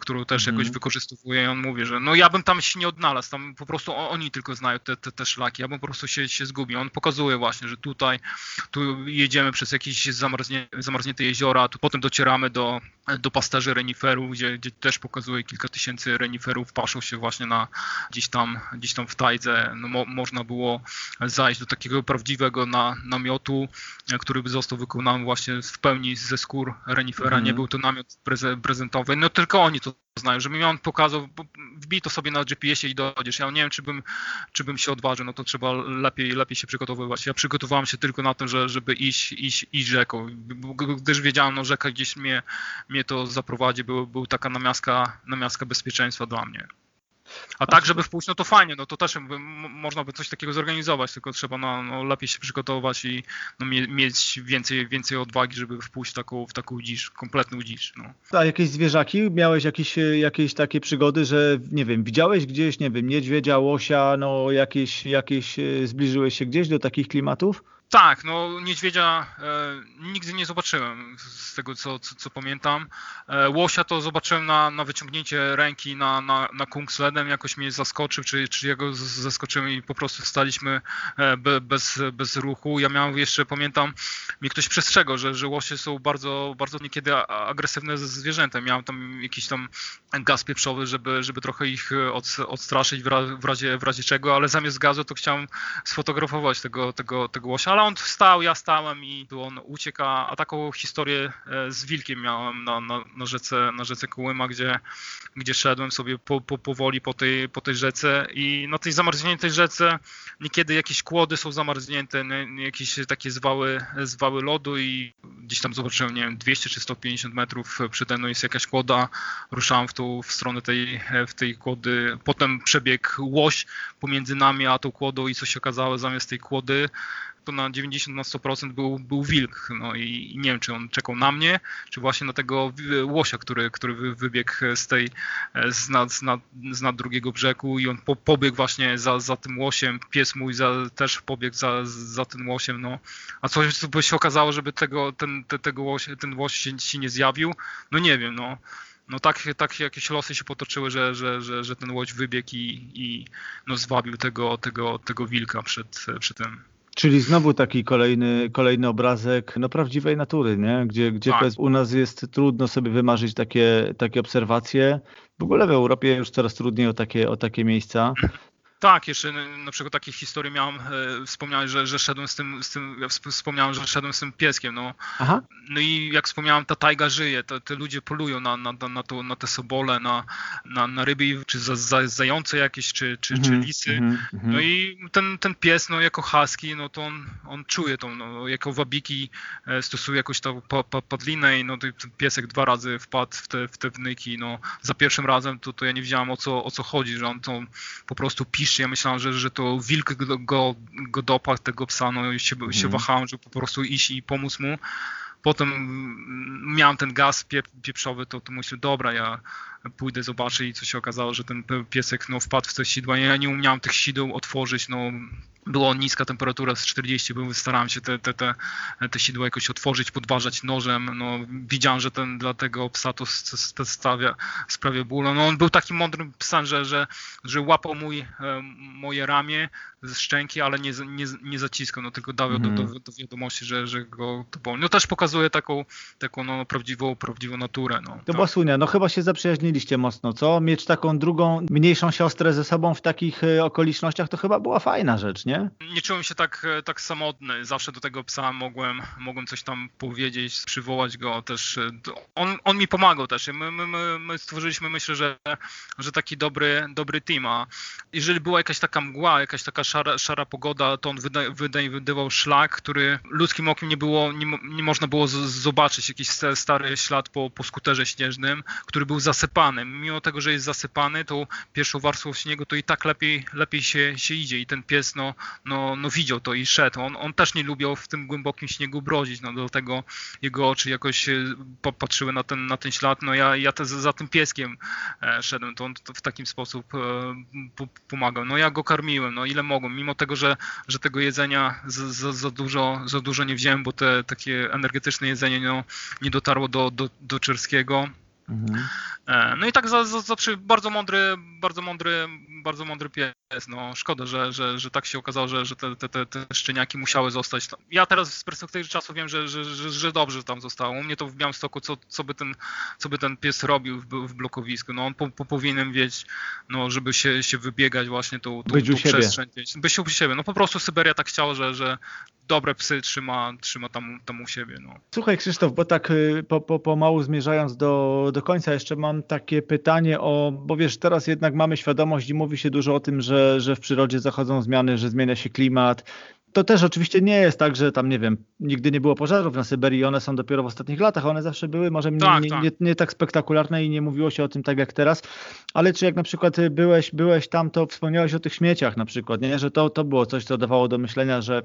którą, też mm. jakoś wykorzystuje i on mówi, że no ja bym tam się nie odnalazł, tam po prostu oni tylko znają te, te, te szlaki, ja bym po prostu się, się zgubił. On pokazuje właśnie, że tutaj tu jedziemy przez jakieś zamarznie, zamarznięte jeziora, tu potem docieramy do, do pasterzy reniferów, gdzie, gdzie też pokazuje kilka tysięcy reniferów paszą się właśnie na gdzieś tam, gdzieś tam w tajdze. No, mo, można było zajść do takiego prawdziwego na, namiotu, który by został wykonany właśnie w pełni ze skór renifera. Mm. Nie mhm. był to namiot prezentowy. No tylko oni to znają, że mi on pokazał, wbij to sobie na GPS-ie i dojdziesz. Ja nie wiem, czy bym, czy bym się odważył, no to trzeba lepiej, lepiej się przygotowywać. Ja przygotowałem się tylko na to, że, żeby iść, iść, iść rzeką, gdyż wiedziałem, no rzeka gdzieś mnie, mnie to zaprowadzi, był, był taka namiastka, namiastka bezpieczeństwa dla mnie. A tak, żeby wpójść, no to fajnie, no to też można by coś takiego zorganizować, tylko trzeba no, no lepiej się przygotować i no, mieć więcej, więcej odwagi, żeby wpójść w taką, w taką dziś, kompletną dziś. No. A jakieś zwierzaki? Miałeś jakieś, jakieś takie przygody, że nie wiem, widziałeś gdzieś, nie wiem, niedźwiedzia, łosia, no jakieś, jakieś e, zbliżyłeś się gdzieś do takich klimatów? Tak, no niedźwiedzia e, nigdy nie zobaczyłem z tego co, co, co pamiętam. E, łosia to zobaczyłem na, na wyciągnięcie ręki na, na, na Kungsledem, jakoś mnie zaskoczył, czy, czy jego zaskoczyłem i po prostu staliśmy e, be, bez, bez ruchu. Ja miałem jeszcze, pamiętam, mi ktoś przestrzegał, że, że łosie są bardzo, bardzo niekiedy agresywne zwierzęta. Miałem tam jakiś tam gaz pieprzowy, żeby, żeby trochę ich od, odstraszyć w razie, w razie czego, ale zamiast gazu to chciałem sfotografować tego, tego, tego łosia, ale on wstał, ja stałem i on uciekł, a taką historię e, z wilkiem miałem na, na, na rzece, na rzece Kołyma, gdzie, gdzie szedłem sobie po, po, powoli po tej, po tej rzece i na tej zamarzniętej rzece niekiedy jakieś kłody są zamarznięte, jakieś takie zwały, zwały lodu i gdzieś tam zobaczyłem, nie wiem, 200 czy 150 metrów przede mną jest jakaś kłoda, ruszałem w tą w stronę tej, w tej kłody, potem przebiegł łoś pomiędzy nami a tą kłodą i co się okazało zamiast tej kłody to na 90 na 100% był, był wilk. No i, nie wiem, czy on czekał na mnie, czy właśnie na tego łosia, który, który wybiegł z tej, z nad, z nad, z nad drugiego brzegu i on po, pobiegł właśnie za, za tym łosiem. Pies mój za, też pobiegł za, za tym łosiem. No. A coś by się okazało, żeby tego, ten, te, tego łosie, ten łoś się, się nie zjawił? No nie wiem, no no tak, tak jakieś losy się potoczyły, że, że, że, że ten łoś wybiegł i, i no zwabił tego, tego, tego wilka przed, przed tym. Czyli znowu taki kolejny, kolejny obrazek no, prawdziwej natury, nie? gdzie, gdzie tak. u nas jest trudno sobie wymarzyć takie, takie obserwacje. W ogóle w Europie już coraz trudniej o takie, o takie miejsca. Tak, jeszcze na przykład takie historie miałem, e, wspomniałem, że, że szedłem z tym, z tym ja wspomniałem, że szedłem z tym pieskiem, no. Aha. No i jak wspomniałem, ta tajga żyje, to, te ludzie polują na, na, na, to, na te sobole, na, na, na ryby, czy za, za, zające jakieś, czy, czy, czy mhm, lisy. Mm -hmm. No i ten, ten pies, no jako husky, no to on, on czuje to, no, jako wabiki e, stosuje jakąś tą padlinę i no ten piesek dwa razy wpadł w te, w te wnyki, no. Za pierwszym razem to, to ja nie wiedziałem o co, o co chodzi, że on to po prostu pisze ja myślałem, że, że to wilk go, go, dopadł, tego psa, no i się, się mhm. wahałem, żeby po prostu iść i pomóc mu. Potem miałem ten gaz pieprzowy, to, to myślę, dobra, ja pójdę, zobaczę i co się okazało, że ten piesek no, wpadł w te sidła. Ja nie umiałem tych sideł otworzyć, no była niska temperatura z 40, bo starałem się te, te, te, te sidła jakoś otworzyć, podważać nożem. No, widziałem, że ten dla tego psa to stawia, sprawia ból. No, on był takim mądrym psem, że, że, że łapał mój, e, moje ramię ze szczęki, ale nie, nie, nie zaciskał, no, tylko dał mm. do, do, do, wiadomości, że, że go to boli. No też pokazuje taką, taką no, prawdziwą, prawdziwą naturę. No, to tak. była słynia. No chyba się zaprzyjaźniliście mocno, co? Mieć taką drugą, mniejszą siostrę ze sobą w takich e, okolicznościach to chyba była fajna rzecz, nie? Nie? Nie czułem się tak, e, tak samotny. Zawsze do tego psa mogłem, mogłem coś tam powiedzieć, przywołać go też. E, on, on mi pomagał też. My, my, my, my stworzyliśmy, myślę, że, że taki dobry, dobry team. A jeżeli była jakaś taka mgła, jakaś taka szara, szara pogoda, to on wyda, wyda, wydawał szlak, który ludzkim okiem nie było, nie, nie można było zobaczyć. Jakiś stary ślad po, po skuterze śnieżnym, który był zasypany. Mimo tego, że jest zasypany, to pierwszą warstwą śniegu to i tak lepiej, lepiej się, się idzie. I ten pies, no, no, no widział to i szedł. On, on też nie lubiał w tym głębokim śniegu brodzić, no dlatego jego oczy jakoś popatrzyły na ten, na ten ślad. No ja, ja te, za tym pieskiem e, szedłem, to on w taki sposób e, pomagał. No ja go karmiłem, no ile mogłem, mimo tego, że, że tego jedzenia za, za dużo, za dużo nie wziąłem, bo te takie energetyczne jedzenie no, nie dotarło do, do, do Czerskiego. Mhm. E, no i tak za, za, za, bardzo mądry, bardzo mądry, bardzo mądry pies. No, szkoda, że, że, że tak się okazało, że, że te, te, te szczeniaki musiały zostać. Ja teraz z perspektywy czasu wiem, że, że, że, że dobrze tam zostało. U mnie to w Białymstoku, co, co, by, ten, co by ten pies robił w, w blokowisku. No, on po, po powinien wiedzieć, no, żeby się, się wybiegać właśnie tą, tą, tą przestrzeń. Być u siebie. No po prostu Syberia tak chciała, że, że dobre psy trzyma, trzyma tam, tam u siebie. No. Słuchaj Krzysztof, bo tak y, po, po, pomału zmierzając do, do końca, jeszcze mam takie pytanie o, bo wiesz, teraz jednak mamy świadomość i mówi się dużo o tym, że, że w przyrodzie zachodzą zmiany, że zmienia się klimat, to też oczywiście nie jest tak, że tam, nie wiem, nigdy nie było pożarów na Syberii, one są dopiero w ostatnich latach, one zawsze były, może tak, nie, tak. Nie, nie, tak spektakularne i nie mówiło się o tym tak jak teraz, ale czy jak na przykład byłeś, byłeś tam, to wspomniałeś o tych śmieciach na przykład, nie? że to, to było coś, co dawało do myślenia, że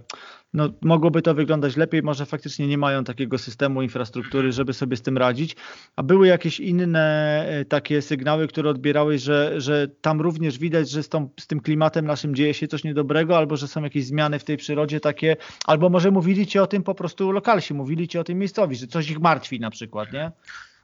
no, mogłoby to wyglądać lepiej, może faktycznie nie mają takiego systemu infrastruktury, żeby sobie z tym radzić. A były jakieś inne e, takie sygnały, które odbierałeś, że, że tam również widać, że z, tą, z tym klimatem naszym dzieje się coś niedobrego, albo że są jakieś zmiany w tej przyrodzie takie, albo może mówili ci o tym po prostu lokalsi, mówili ci o tym miejscowi, że coś ich martwi na przykład, nie?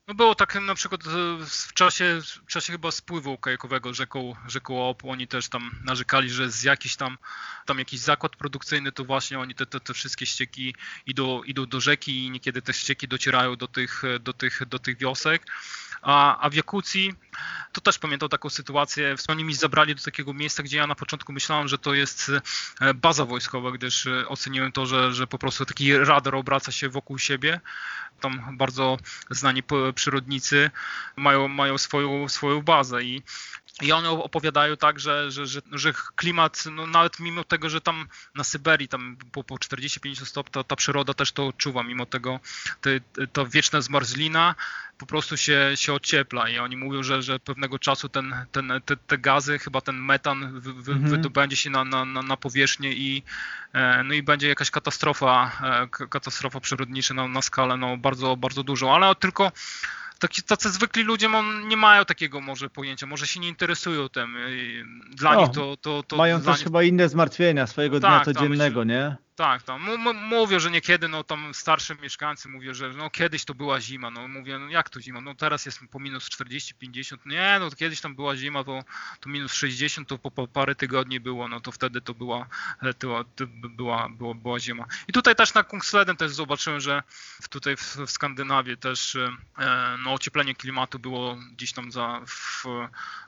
No było tak na przykład w czasie, w czasie chyba spływu kajakowego rzeką, rzeką Op, oni też tam narzekali, że z jakiś tam, tam jakiś zakład produkcyjny, to właśnie oni te, te, te wszystkie ścieki idą, idą do rzeki i niekiedy te ścieki docierają do tych, do tych, do tych wiosek. A, a w Jakucji to też pamiętam taką sytuację. Oni mi zabrali do takiego miejsca, gdzie ja na początku myślałem, że to jest e, baza wojskowa, gdyż e, oceniłem to, że, że po prostu taki radar obraca się wokół siebie. Tam bardzo znani przyrodnicy mają, mają swoją, swoją bazę i i one opowiadają tak, że, że, że, że klimat, no nawet mimo tego, że tam na Syberii tam po, po 40-50 stopni, to ta przyroda też to odczuwa, mimo tego te, ta wieczna zmarzlina po prostu się, się ociepla i oni mówią, że, że pewnego czasu ten, ten, te, te gazy, chyba ten metan wy, wy, mhm. wydobędzie się na, na, na powierzchnię i, e, no i będzie jakaś katastrofa, e, katastrofa przyrodnicza na, na skalę no, bardzo, bardzo dużą, ale tylko taki, tacy zwykli ludzie nie mają takiego może pojęcia, może się nie interesują tym. Dla no, nich to, to, to Mają też nich... chyba inne zmartwienia swojego dnia tak, codziennego, nie? Tak, tak. mówię, że niekiedy, no tam starsze mieszkańcy mówią, że no kiedyś to była zima. No mówię, no jak to zima? No teraz jest po minus 40, 50. Nie, no kiedyś tam była zima, to, to minus 60, to po, po parę tygodni było, no to wtedy to była, e, to, to była, była, była zima. I tutaj też na Kungsleden też zobaczyłem, że tutaj w, w Skandynawii też e, no, ocieplenie klimatu było gdzieś tam za, w,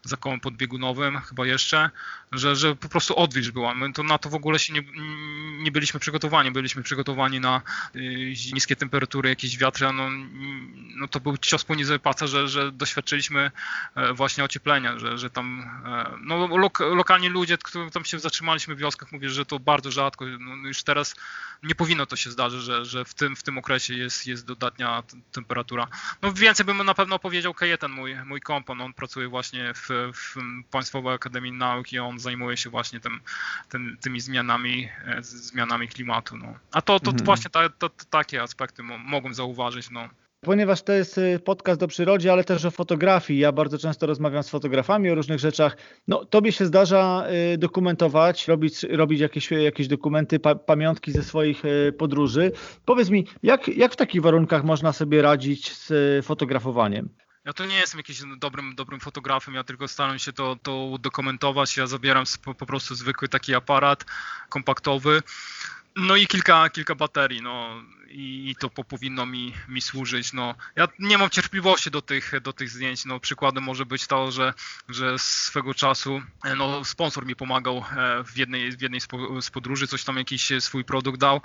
za kołem podbiegunowym chyba jeszcze, że, że po prostu odwilż była. My to na to w ogóle się nie, nie byliśmy byliśmy przygotowani. Byliśmy przygotowani na y, niskie temperatury, jakieś wiatry. No, no to był cios poniżej pasa, że, że doświadczyliśmy e, właśnie ocieplenia, że, że tam e, no, lok, lokalni ludzie, którzy tam się zatrzymaliśmy w wioskach, mówią, że to bardzo rzadko. No, już teraz nie powinno to się zdarzyć, że, że w, tym, w tym okresie jest, jest dodatnia temperatura. No więcej bym na pewno powiedział Kajetan, mój, mój kompan, on pracuje właśnie w, w Państwowej Akademii Nauk i on zajmuje się właśnie tym, tym, tymi zmianami, e, zmianami klimatu. No. A to, to mhm. właśnie ta, to, to takie aspekty mogą zauważyć. No. Ponieważ to jest y, podcast o przyrodzie, ale też o fotografii. Ja bardzo często rozmawiam z fotografami o różnych rzeczach. No, tobie się zdarza y, dokumentować, robić, robić jakieś, jakieś dokumenty, pa, pamiątki ze swoich y, podróży. Powiedz mi, jak, jak w takich warunkach można sobie radzić z fotografowaniem? Ja to nie jestem jakimś dobrym, dobrym fotografem, ja tylko staram się to, to udokumentować. Ja zabieram po, po prostu zwykły taki aparat kompaktowy. No i kilka, kilka baterii. No i, to powinno mi, mi służyć. No, ja nie mam cierpliwości do tych, do tych zdjęć. No, przykładem może być to, że, że swego czasu e, no, sponsor mi pomagał e, w jednej, w jednej z podróży, coś tam jakiś swój produkt dał.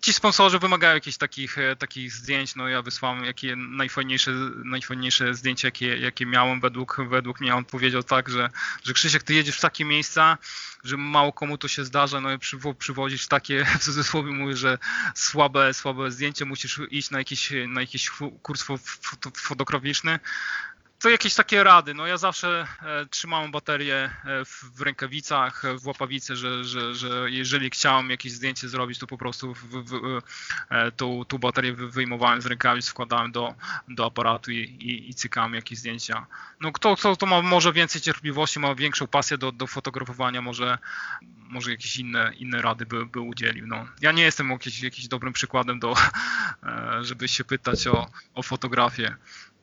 Ci sponsorzy wymagają jakichś takich, e, takich zdjęć. No, ja wysłałem jakie najfajniejsze, najfajniejsze zdjęcie, jakie, jakie miałem według, według mnie. On powiedział tak, że, że Krzysiek, ty jedziesz w takie miejsca, że mało komu to się zdarza, no i przywozić takie, w cudzysłowie mówię, że słabe, słabe zdjęcie, musisz iść na jakiś, na jakiś kurs fotograficzny, to jakieś takie rady. No ja zawsze e, trzymałem baterię e, w, rękawicach, w łapawicy, że, że, że jeżeli chciałem jakieś zdjęcie zrobić, to po prostu w, w, e, tą, baterię wyjmowałem z rękawic, wkładałem do, do aparatu i, i, i cykałem jakieś zdjęcia. No kto, kto to ma może więcej cierpliwości, ma większą pasję do, do fotografowania, może, może jakieś inne, inne rady by, by udzielił. No, ja nie jestem jakiś, jakiś dobrym przykładem do, żeby się pytać o, o fotografię.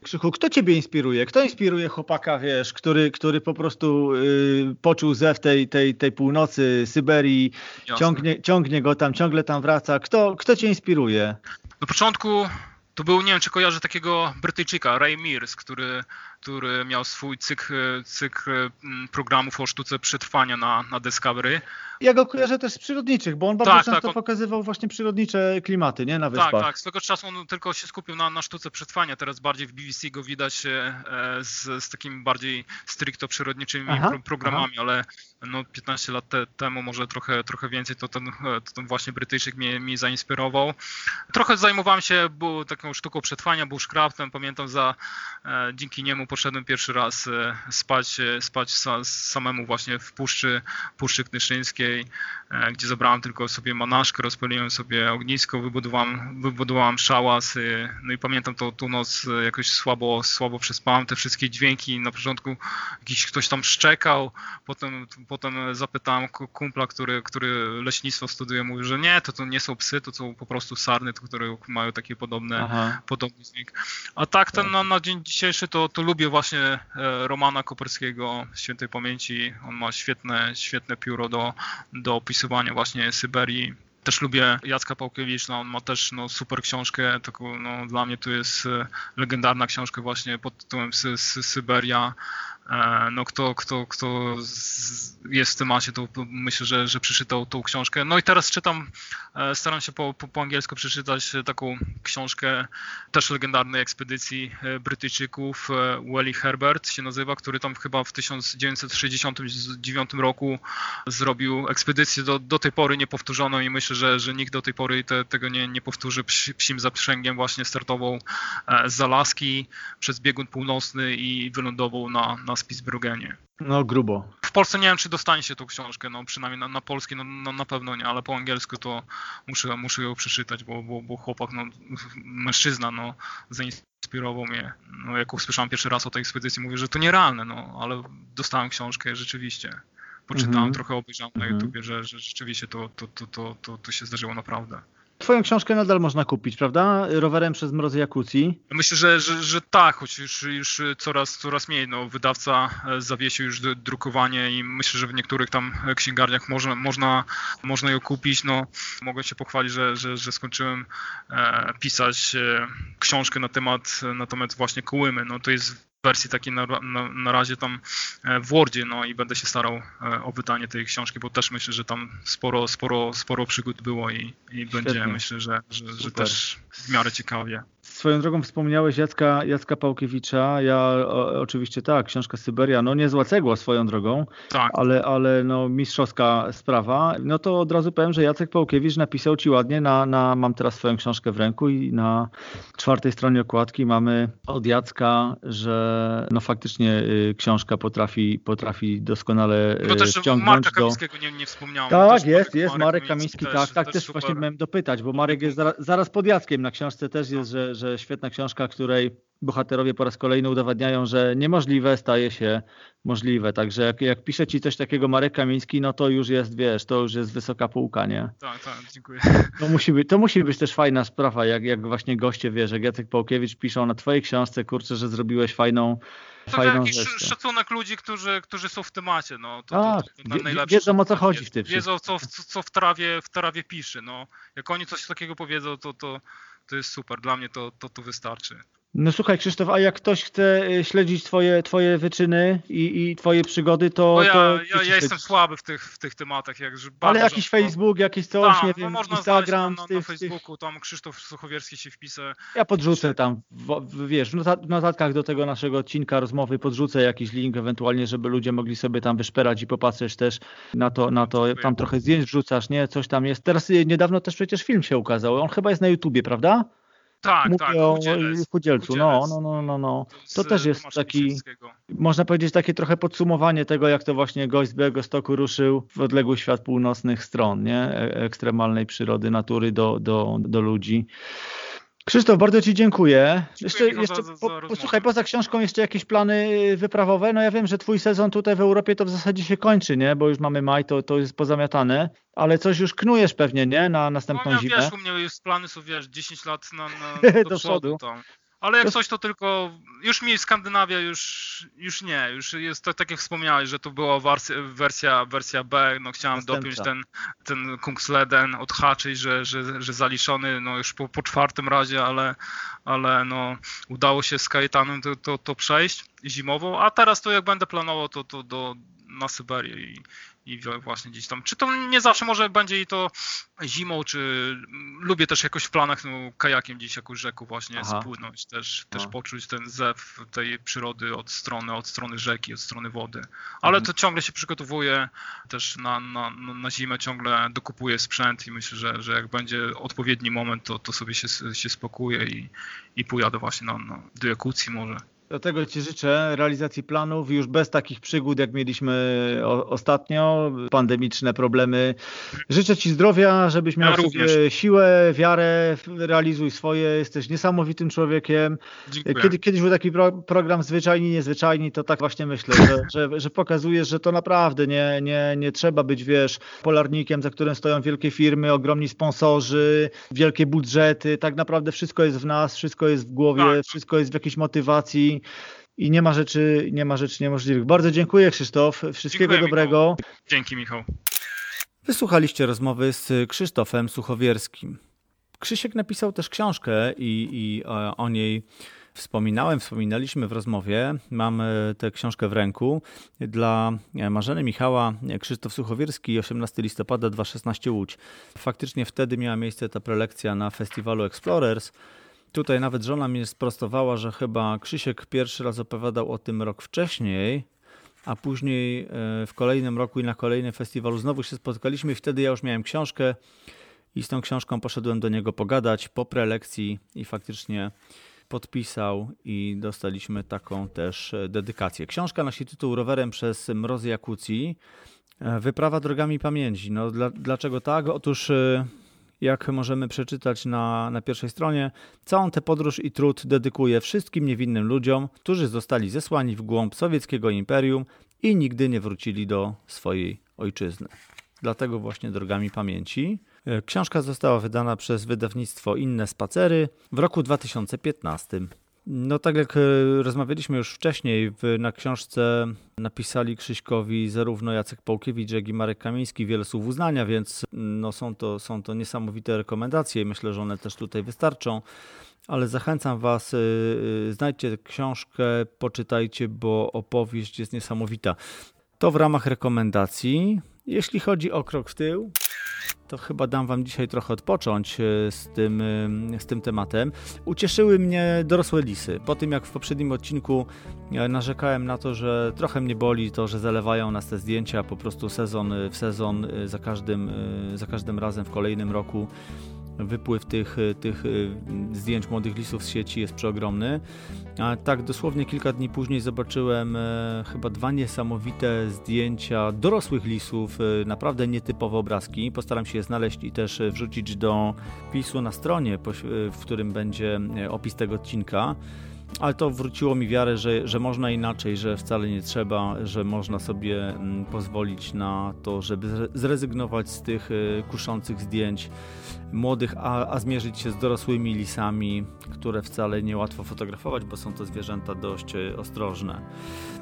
Krzychu, kto ciebie inspiruje? Kto inspiruje chłopaka, wiesz, który, który po prostu y, poczuł zew tej, tej, tej północy, Syberii, ciągnie, ciągnie go tam, ciągle tam wraca. Kto, kto cię inspiruje? Na początku to był, nie wiem, czy kojarzy takiego Brytyjczyka, Ray Mears, który który miał swój cykl, cykl mm, programów o sztuce przetrwania na, na Discovery. Ja go kojarzę też z przyrodniczych, bo on bardzo tak, często tak, on... pokazywał właśnie przyrodnicze klimaty, nie, na wyspach. Tak, tak, swego czasu on tylko się skupił na, na sztuce przetrwania, teraz bardziej w BBC go widać e, z, z takimi bardziej stricto przyrodniczymi aha, pro, programami, aha. ale no 15 lat te, temu, może trochę, trochę więcej, to ten, to ten właśnie Brytyjczyk mnie, mnie zainspirował. Trochę zajmowałem się był, taką sztuką przetrwania, bushcraftem, pamiętam za, e, dzięki niemu poszedłem pierwszy raz e, spać, e, spać samemu właśnie w Puszczy, Puszczy Knyszyńskiej E, gdzie zabrałem tylko sobie manaszkę, rozpaliłem sobie ognisko, wybudowałem, wybudowałem szałas, no i pamiętam to, tą noc jakoś słabo, słabo przespałem, te wszystkie dźwięki, na początku jakiś ktoś tam szczekał, potem, potem zapytałem kumpla, który, który leśnictwo studiuje, mówił, że nie, to, to nie są psy, to są po prostu sarny, które mają takie podobne, podobny dźwięk. A tak, ten na, na dzień dzisiejszy to, to lubię właśnie e, Romana Koperskiego świętej pamięci. On ma świetne, świetne pióro do, do opisywania właśnie Syberii. Też lubię Jacka Pałkiewicz, no on ma też no, super książkę, taką, no, dla mnie to jest e, legendarna książka właśnie pod tytułem Sy Sy Syberia. E, no kto, kto, kto jest w temacie, to myślę, że, że przeczytał tą książkę. No i teraz czytam, staram się po, po, po angielsku przeczytać taką książkę też legendarnej ekspedycji e, Brytyjczyków, Welly Herbert się nazywa, który tam chyba w 1969 roku zrobił ekspedycję do, do tej pory niepowtórzoną i myślę, że, że nikt do tej pory te, tego nie, nie powtórzy. Psim zaprzęgiem właśnie startował z Alaski przez biegun północny i wylądował na, na na Spitsbergenie. No grubo. W Polsce nie wiem, czy dostanie się tą książkę, no przynajmniej na, na polski no, no, na pewno nie, ale po angielsku to muszę, muszę ją przeczytać, bo, bo, bo chłopak, no, mężczyzna, no, zainspirował mnie. No, jak usłyszałem pierwszy raz o tej ekspedycji, mówię, że to nierealne, no, ale dostałem książkę rzeczywiście. Poczytałem, mm -hmm. trochę obejrzałem mm -hmm. na mhm. YouTubie, że, że rzeczywiście to, to, to, to, to, to się zdarzyło naprawdę. Twoją książkę nadal można kupić, prawda? Rowerem przez mrozy Jakucji. Myślę, że, że, że tak, choć już, już coraz, coraz mniej. No, wydawca e, zawiesił już drukowanie i myślę, że w niektórych tam księgarniach można, można, można ją kupić. No, mogę się pochwalić, że, że, że skończyłem e, pisać e, książkę na temat, na temat właśnie Kołymy. No, to jest wersji takiej na, na, na, razie tam e, w Wordzie, no i będę się starał e, o wydanie tej książki, bo też myślę, że tam sporo, sporo, sporo przygód było i, i będzie myślę, że, że, że też w miarę ciekawie. Swoją drogą wspomniałeś Jacka, Jacka Pałkiewicza. Ja o, oczywiście tak, książka Syberia, no niezła cegła swoją drogą, tak. ale, ale no mistrzowska sprawa. No to od razu powiem, że Jacek Pałkiewicz napisał ci ładnie na, na mam teraz swoją książkę w ręku i na czwartej stronie okładki mamy od Jacka, że no faktycznie y, książka potrafi, potrafi doskonale y, też wciągnąć Marka Kamińskiego nie, nie wspomniałem. Tak, jest, jest Marek Kamiński, tak, tak też, też właśnie miałem dopytać, bo Marek jest zaraz, zaraz pod Jackiem na książce też jest, że, że świetna książka, której bohaterowie po raz kolejny udowadniają, że niemożliwe staje się możliwe. Także jak, jak pisze ci coś takiego Marek Kamiński, no to już jest, wiesz, to już jest wysoka półka, nie? Tak, tak, dziękuję. To musi być, to musi być też fajna sprawa, jak, jak właśnie goście, wiesz, jak Jacek Pałkiewicz piszą na twojej książce, kurczę, że zrobiłeś fajną to fajną jakiś rzecz. szacunek ludzi, którzy, którzy są w temacie, no. To, tak, to, to, to wiedzą o co chodzi w tym Wiedzą, co, co w trawie, w trawie pisze, no. Jak oni coś takiego powiedzą, to, to, to jest super. Dla mnie to, to, to wystarczy. No słuchaj Krzysztof, a jak ktoś chce y, śledzić twoje, twoje wyczyny i, i twoje przygody, to... ja, to ja, ja jestem słaby w tych, w tych tematach. Jak, Ale jakiś rzadko. Facebook, jakiś coś, Ta, nie no wiem, można Instagram. Na, na, na Facebooku, tam Krzysztof Suchowierski się wpisze. Ja podrzucę tam, wiesz, w notatkach do tego naszego odcinka rozmowy podrzucę jakiś link ewentualnie, żeby ludzie mogli sobie tam wyszperać i popatrzeć też na to, na to tam trochę zdjęć wrzucasz, nie? Coś tam jest. Teraz y, niedawno też przecież film się ukazał. On chyba jest na YouTubie, prawda? Tak, Mówię tak. o Chudzielcu. No, no, no, no, no. To też jest taki, można powiedzieć, takie trochę podsumowanie tego, jak to właśnie gość z Białego Stoku ruszył w odległy świat północnych stron, nie? E, ekstremalnej przyrody, natury do, do, do ludzi. Krzysztof, bardzo Ci dziękuję. Jeszcze, jeszcze za, za, za posłuchaj, poza książką jeszcze jakieś plany wyprawowe? No ja wiem, że Twój sezon tutaj w Europie to w zasadzie się kończy, nie? Bo już mamy maj, to, to jest pozamiatane, ale coś już knujesz pewnie, nie? Na następną no, ja, zimę. Wiesz, u mnie już plany są, wiesz, 10 lat na, na do, do przodu. Tam. Ale jak coś to tylko, już mi Skandynawia już, już nie, już jest to tak jak wspomniałeś, że to była wersja, wersja B, no chciałem Następca. dopiąć ten, ten Kungsleden, odhaczyć, że, że, że zaliczony no już po, po czwartym razie, ale, ale no udało się z Kajetanem to, to, to przejść zimową, a teraz to jak będę planował to, to do, na Syberię i, i właśnie gdzieś tam. Czy to nie zawsze może będzie i to zimą, czy lubię też jakoś w planach no, kajakiem gdzieś jakąś rzeką właśnie Aha. spłynąć, też, też poczuć ten zew tej przyrody od strony, od strony rzeki, od strony wody. Ale mhm. to ciągle się przygotowuję też na, na, na zimę, ciągle dokupuję sprzęt i myślę, że, że jak będzie odpowiedni moment, to, to sobie się, się spokuję i, i pojadę właśnie na, na, do Jakucji może. Dlatego Ci życzę realizacji planów już bez takich przygód, jak mieliśmy ostatnio, pandemiczne problemy. Życzę Ci zdrowia, żebyś miał ja siłę, wiarę, realizuj swoje, jesteś niesamowitym człowiekiem. Kiedy, kiedyś był taki pro, program Zwyczajni, Niezwyczajni, to tak właśnie myślę, że, że, że pokazujesz, że to naprawdę nie, nie, nie trzeba być, wiesz, polarnikiem, za którym stoją wielkie firmy, ogromni sponsorzy, wielkie budżety. Tak naprawdę wszystko jest w nas, wszystko jest w głowie, tak. wszystko jest w jakiejś motywacji i nie ma rzeczy, nie ma rzeczy niemożliwych. Bardzo dziękuję Krzysztof, wszystkiego dziękuję, dobrego. Michał. Dzięki Michał. Wysłuchaliście rozmowy z Krzysztofem Suchowierskim. Krzysiek napisał też książkę i, i o niej wspominałem, wspominaliśmy w rozmowie. Mam tę książkę w ręku. Dla Marzeny Michała Krzysztof Suchowierski 18 listopada 2016 Łódź. Faktycznie wtedy miała miejsce ta prelekcja na festiwalu Explorers. Tutaj nawet żona mnie sprostowała, że chyba Krzysiek pierwszy raz opowiadał o tym rok wcześniej, a później e, w kolejnym roku i na kolejnym festiwalu znowu się spotkaliśmy wtedy ja już miałem książkę i z tą książką poszedłem do niego pogadać po prelekcji i faktycznie podpisał i dostaliśmy taką też e, dedykację. Książka nosi tytuł Rowerem przez mrozy Jakucji. E, wyprawa drogami pamięci. No, dla, dlaczego tak? Otóż jak możemy przeczytać na, na pierwszej stronie, całą tę podróż i trud dedykuję wszystkim niewinnym ludziom, którzy zostali zesłani w głąb sowieckiego imperium i nigdy nie wrócili do swojej ojczyzny. Dlatego właśnie drogami pamięci. E, książka została wydana przez wydawnictwo Inne Spacery w roku 2015. No tak jak e, rozmawialiśmy już wcześniej, na książce napisali Krzyśkowi zarówno Jacek Pałkiewicz, jak i Marek Kamiński wiele słów uznania, więc no są, to, są to niesamowite rekomendacje i myślę, że one też tutaj wystarczą. Ale zachęcam Was, e, e, znajdźcie książkę, poczytajcie, bo opowieść jest niesamowita. To w ramach rekomendacji. Jeśli chodzi o krok w tył, to chyba dam Wam dzisiaj trochę odpocząć e, z tym, e, z tym tematem. Ucieszyły mnie dorosłe lisy. Po tym, jak w poprzednim odcinku e, narzekałem na to, że trochę mnie boli to, że zalewają nas te zdjęcia po prostu sezon w sezon, za każdym, za każdym razem w kolejnym roku wypływ tych, tych zdjęć młodych lisów z sieci jest przeogromny. A tak dosłownie kilka dni później zobaczyłem e, chyba dwa niesamowite zdjęcia dorosłych lisów, e, naprawdę nietypowe obrazki. Postaram się je znaleźć i też wrzucić do pisu na stronie, w którym będzie opis tego odcinka ale to wróciło mi wiarę, że, że można inaczej, że wcale nie trzeba, że można sobie mm, pozwolić na to, żeby zrezygnować z tych e, kuszących zdjęć młodych, a, a zmierzyć się z dorosłymi lisami, które wcale nie łatwo fotografować, bo są to zwierzęta dość e, ostrożne.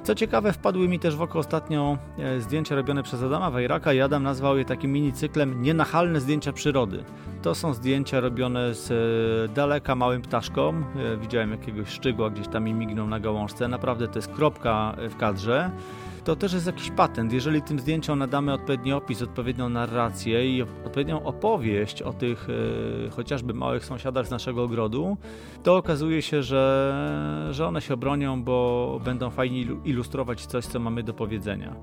Co ciekawe, wpadły mi też w oko ostatnio e, zdjęcia robione przez Adama Wajraka i Adam nazwał je takim minicyklem Nienachalne zdjęcia przyrody. To są zdjęcia robione z e, daleka małym ptaszkom. Widziałem jakiegoś szczygła gdzieś tam mi mignął na gałążce. Naprawdę to jest kropka w kadrze to też jest jakiś patent. Jeżeli tym zdjęciom nadamy odpowiedni opis, odpowiednią narrację i odpowiednią opowieść o tych e, chociażby małych sąsiadach z naszego ogrodu, to okazuje się, że, że one się obronią, bo będą fajnie ilustrować coś, co mamy do powiedzenia.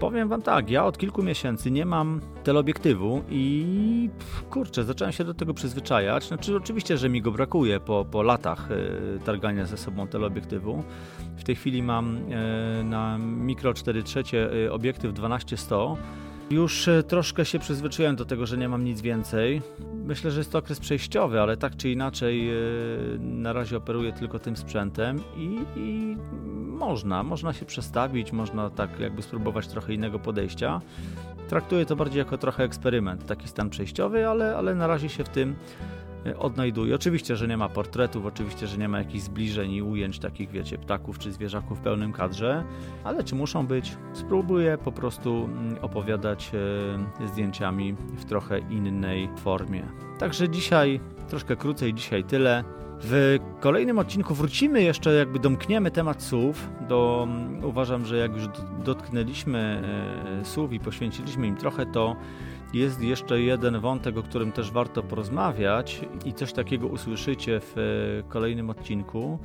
Powiem Wam tak, ja od kilku miesięcy nie mam teleobiektywu i kurczę, zacząłem się do tego przyzwyczajać. Znaczy, oczywiście, że mi go brakuje po, po latach e, targania ze sobą teleobiektywu. W tej chwili mam e, na mikro 4 trzecie e, obiektyw 12-100. Już troszkę się przyzwyczaiłem do tego, że nie mam nic więcej. Myślę, że jest to okres przejściowy, ale tak czy inaczej na razie operuję tylko tym sprzętem i, i można, można się przestawić, można tak jakby spróbować trochę innego podejścia. Traktuję to bardziej jako trochę eksperyment, taki stan przejściowy, ale, ale na razie się w tym e, odnajduję. Oczywiście, że nie ma portretów, oczywiście, że nie ma jakichś zbliżeń i ujęć takich, wiecie, ptaków czy zwierzaków w pełnym kadrze, ale czy muszą być? Spróbuję po prostu mm, opowiadać e, zdjęciami w trochę innej formie. Także dzisiaj troszkę krócej, dzisiaj tyle. W kolejnym odcinku wrócimy jeszcze, jakby domkniemy temat słów. Do, uważam, że jak już dotknęliśmy e, słów i poświęciliśmy im trochę, to jest jeszcze jeden wątek, o którym też warto porozmawiać i coś takiego usłyszycie w e, kolejnym odcinku.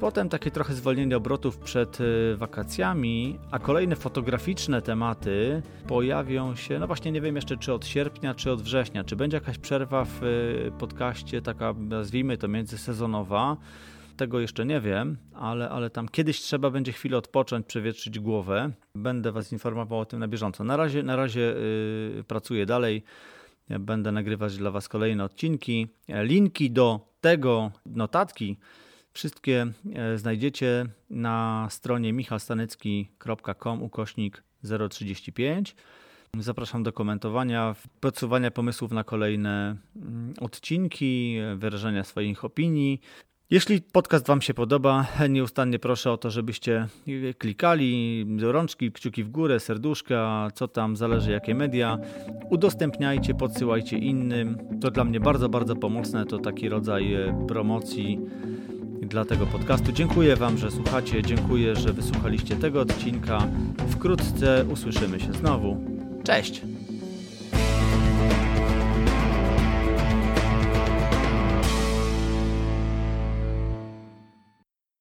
Potem takie trochę zwolnienie obrotów przed y, wakacjami, a kolejne fotograficzne tematy pojawią się, no właśnie nie wiem jeszcze czy od sierpnia, czy od września. Czy będzie jakaś przerwa w y, podcaście, taka nazwijmy to międzysezonowa. Tego jeszcze nie wiem, ale, ale tam kiedyś trzeba będzie chwilę odpocząć, przewietrzyć głowę. Będę Was informował o tym na bieżąco. Na razie, na razie yy, pracuję dalej. Będę nagrywać dla Was kolejne odcinki. Linki do tego, notatki, wszystkie e, znajdziecie na stronie michalstanecki.com ukośnik 035. Zapraszam do komentowania, podsuwania pomysłów na kolejne mm, odcinki, wyrażenia swoich opinii. Jeśli podcast Wam się podoba, nieustannie proszę o to, żebyście klikali rączki, kciuki w górę, serduszka, co tam, zależy jakie media. Udostępniajcie, podsyłajcie innym. To dla mnie bardzo, bardzo pomocne. To taki rodzaj e, promocji dla tego podcastu. Dziękuję Wam, że słuchacie. Dziękuję, że wysłuchaliście tego odcinka. Wkrótce usłyszymy się znowu. Cześć!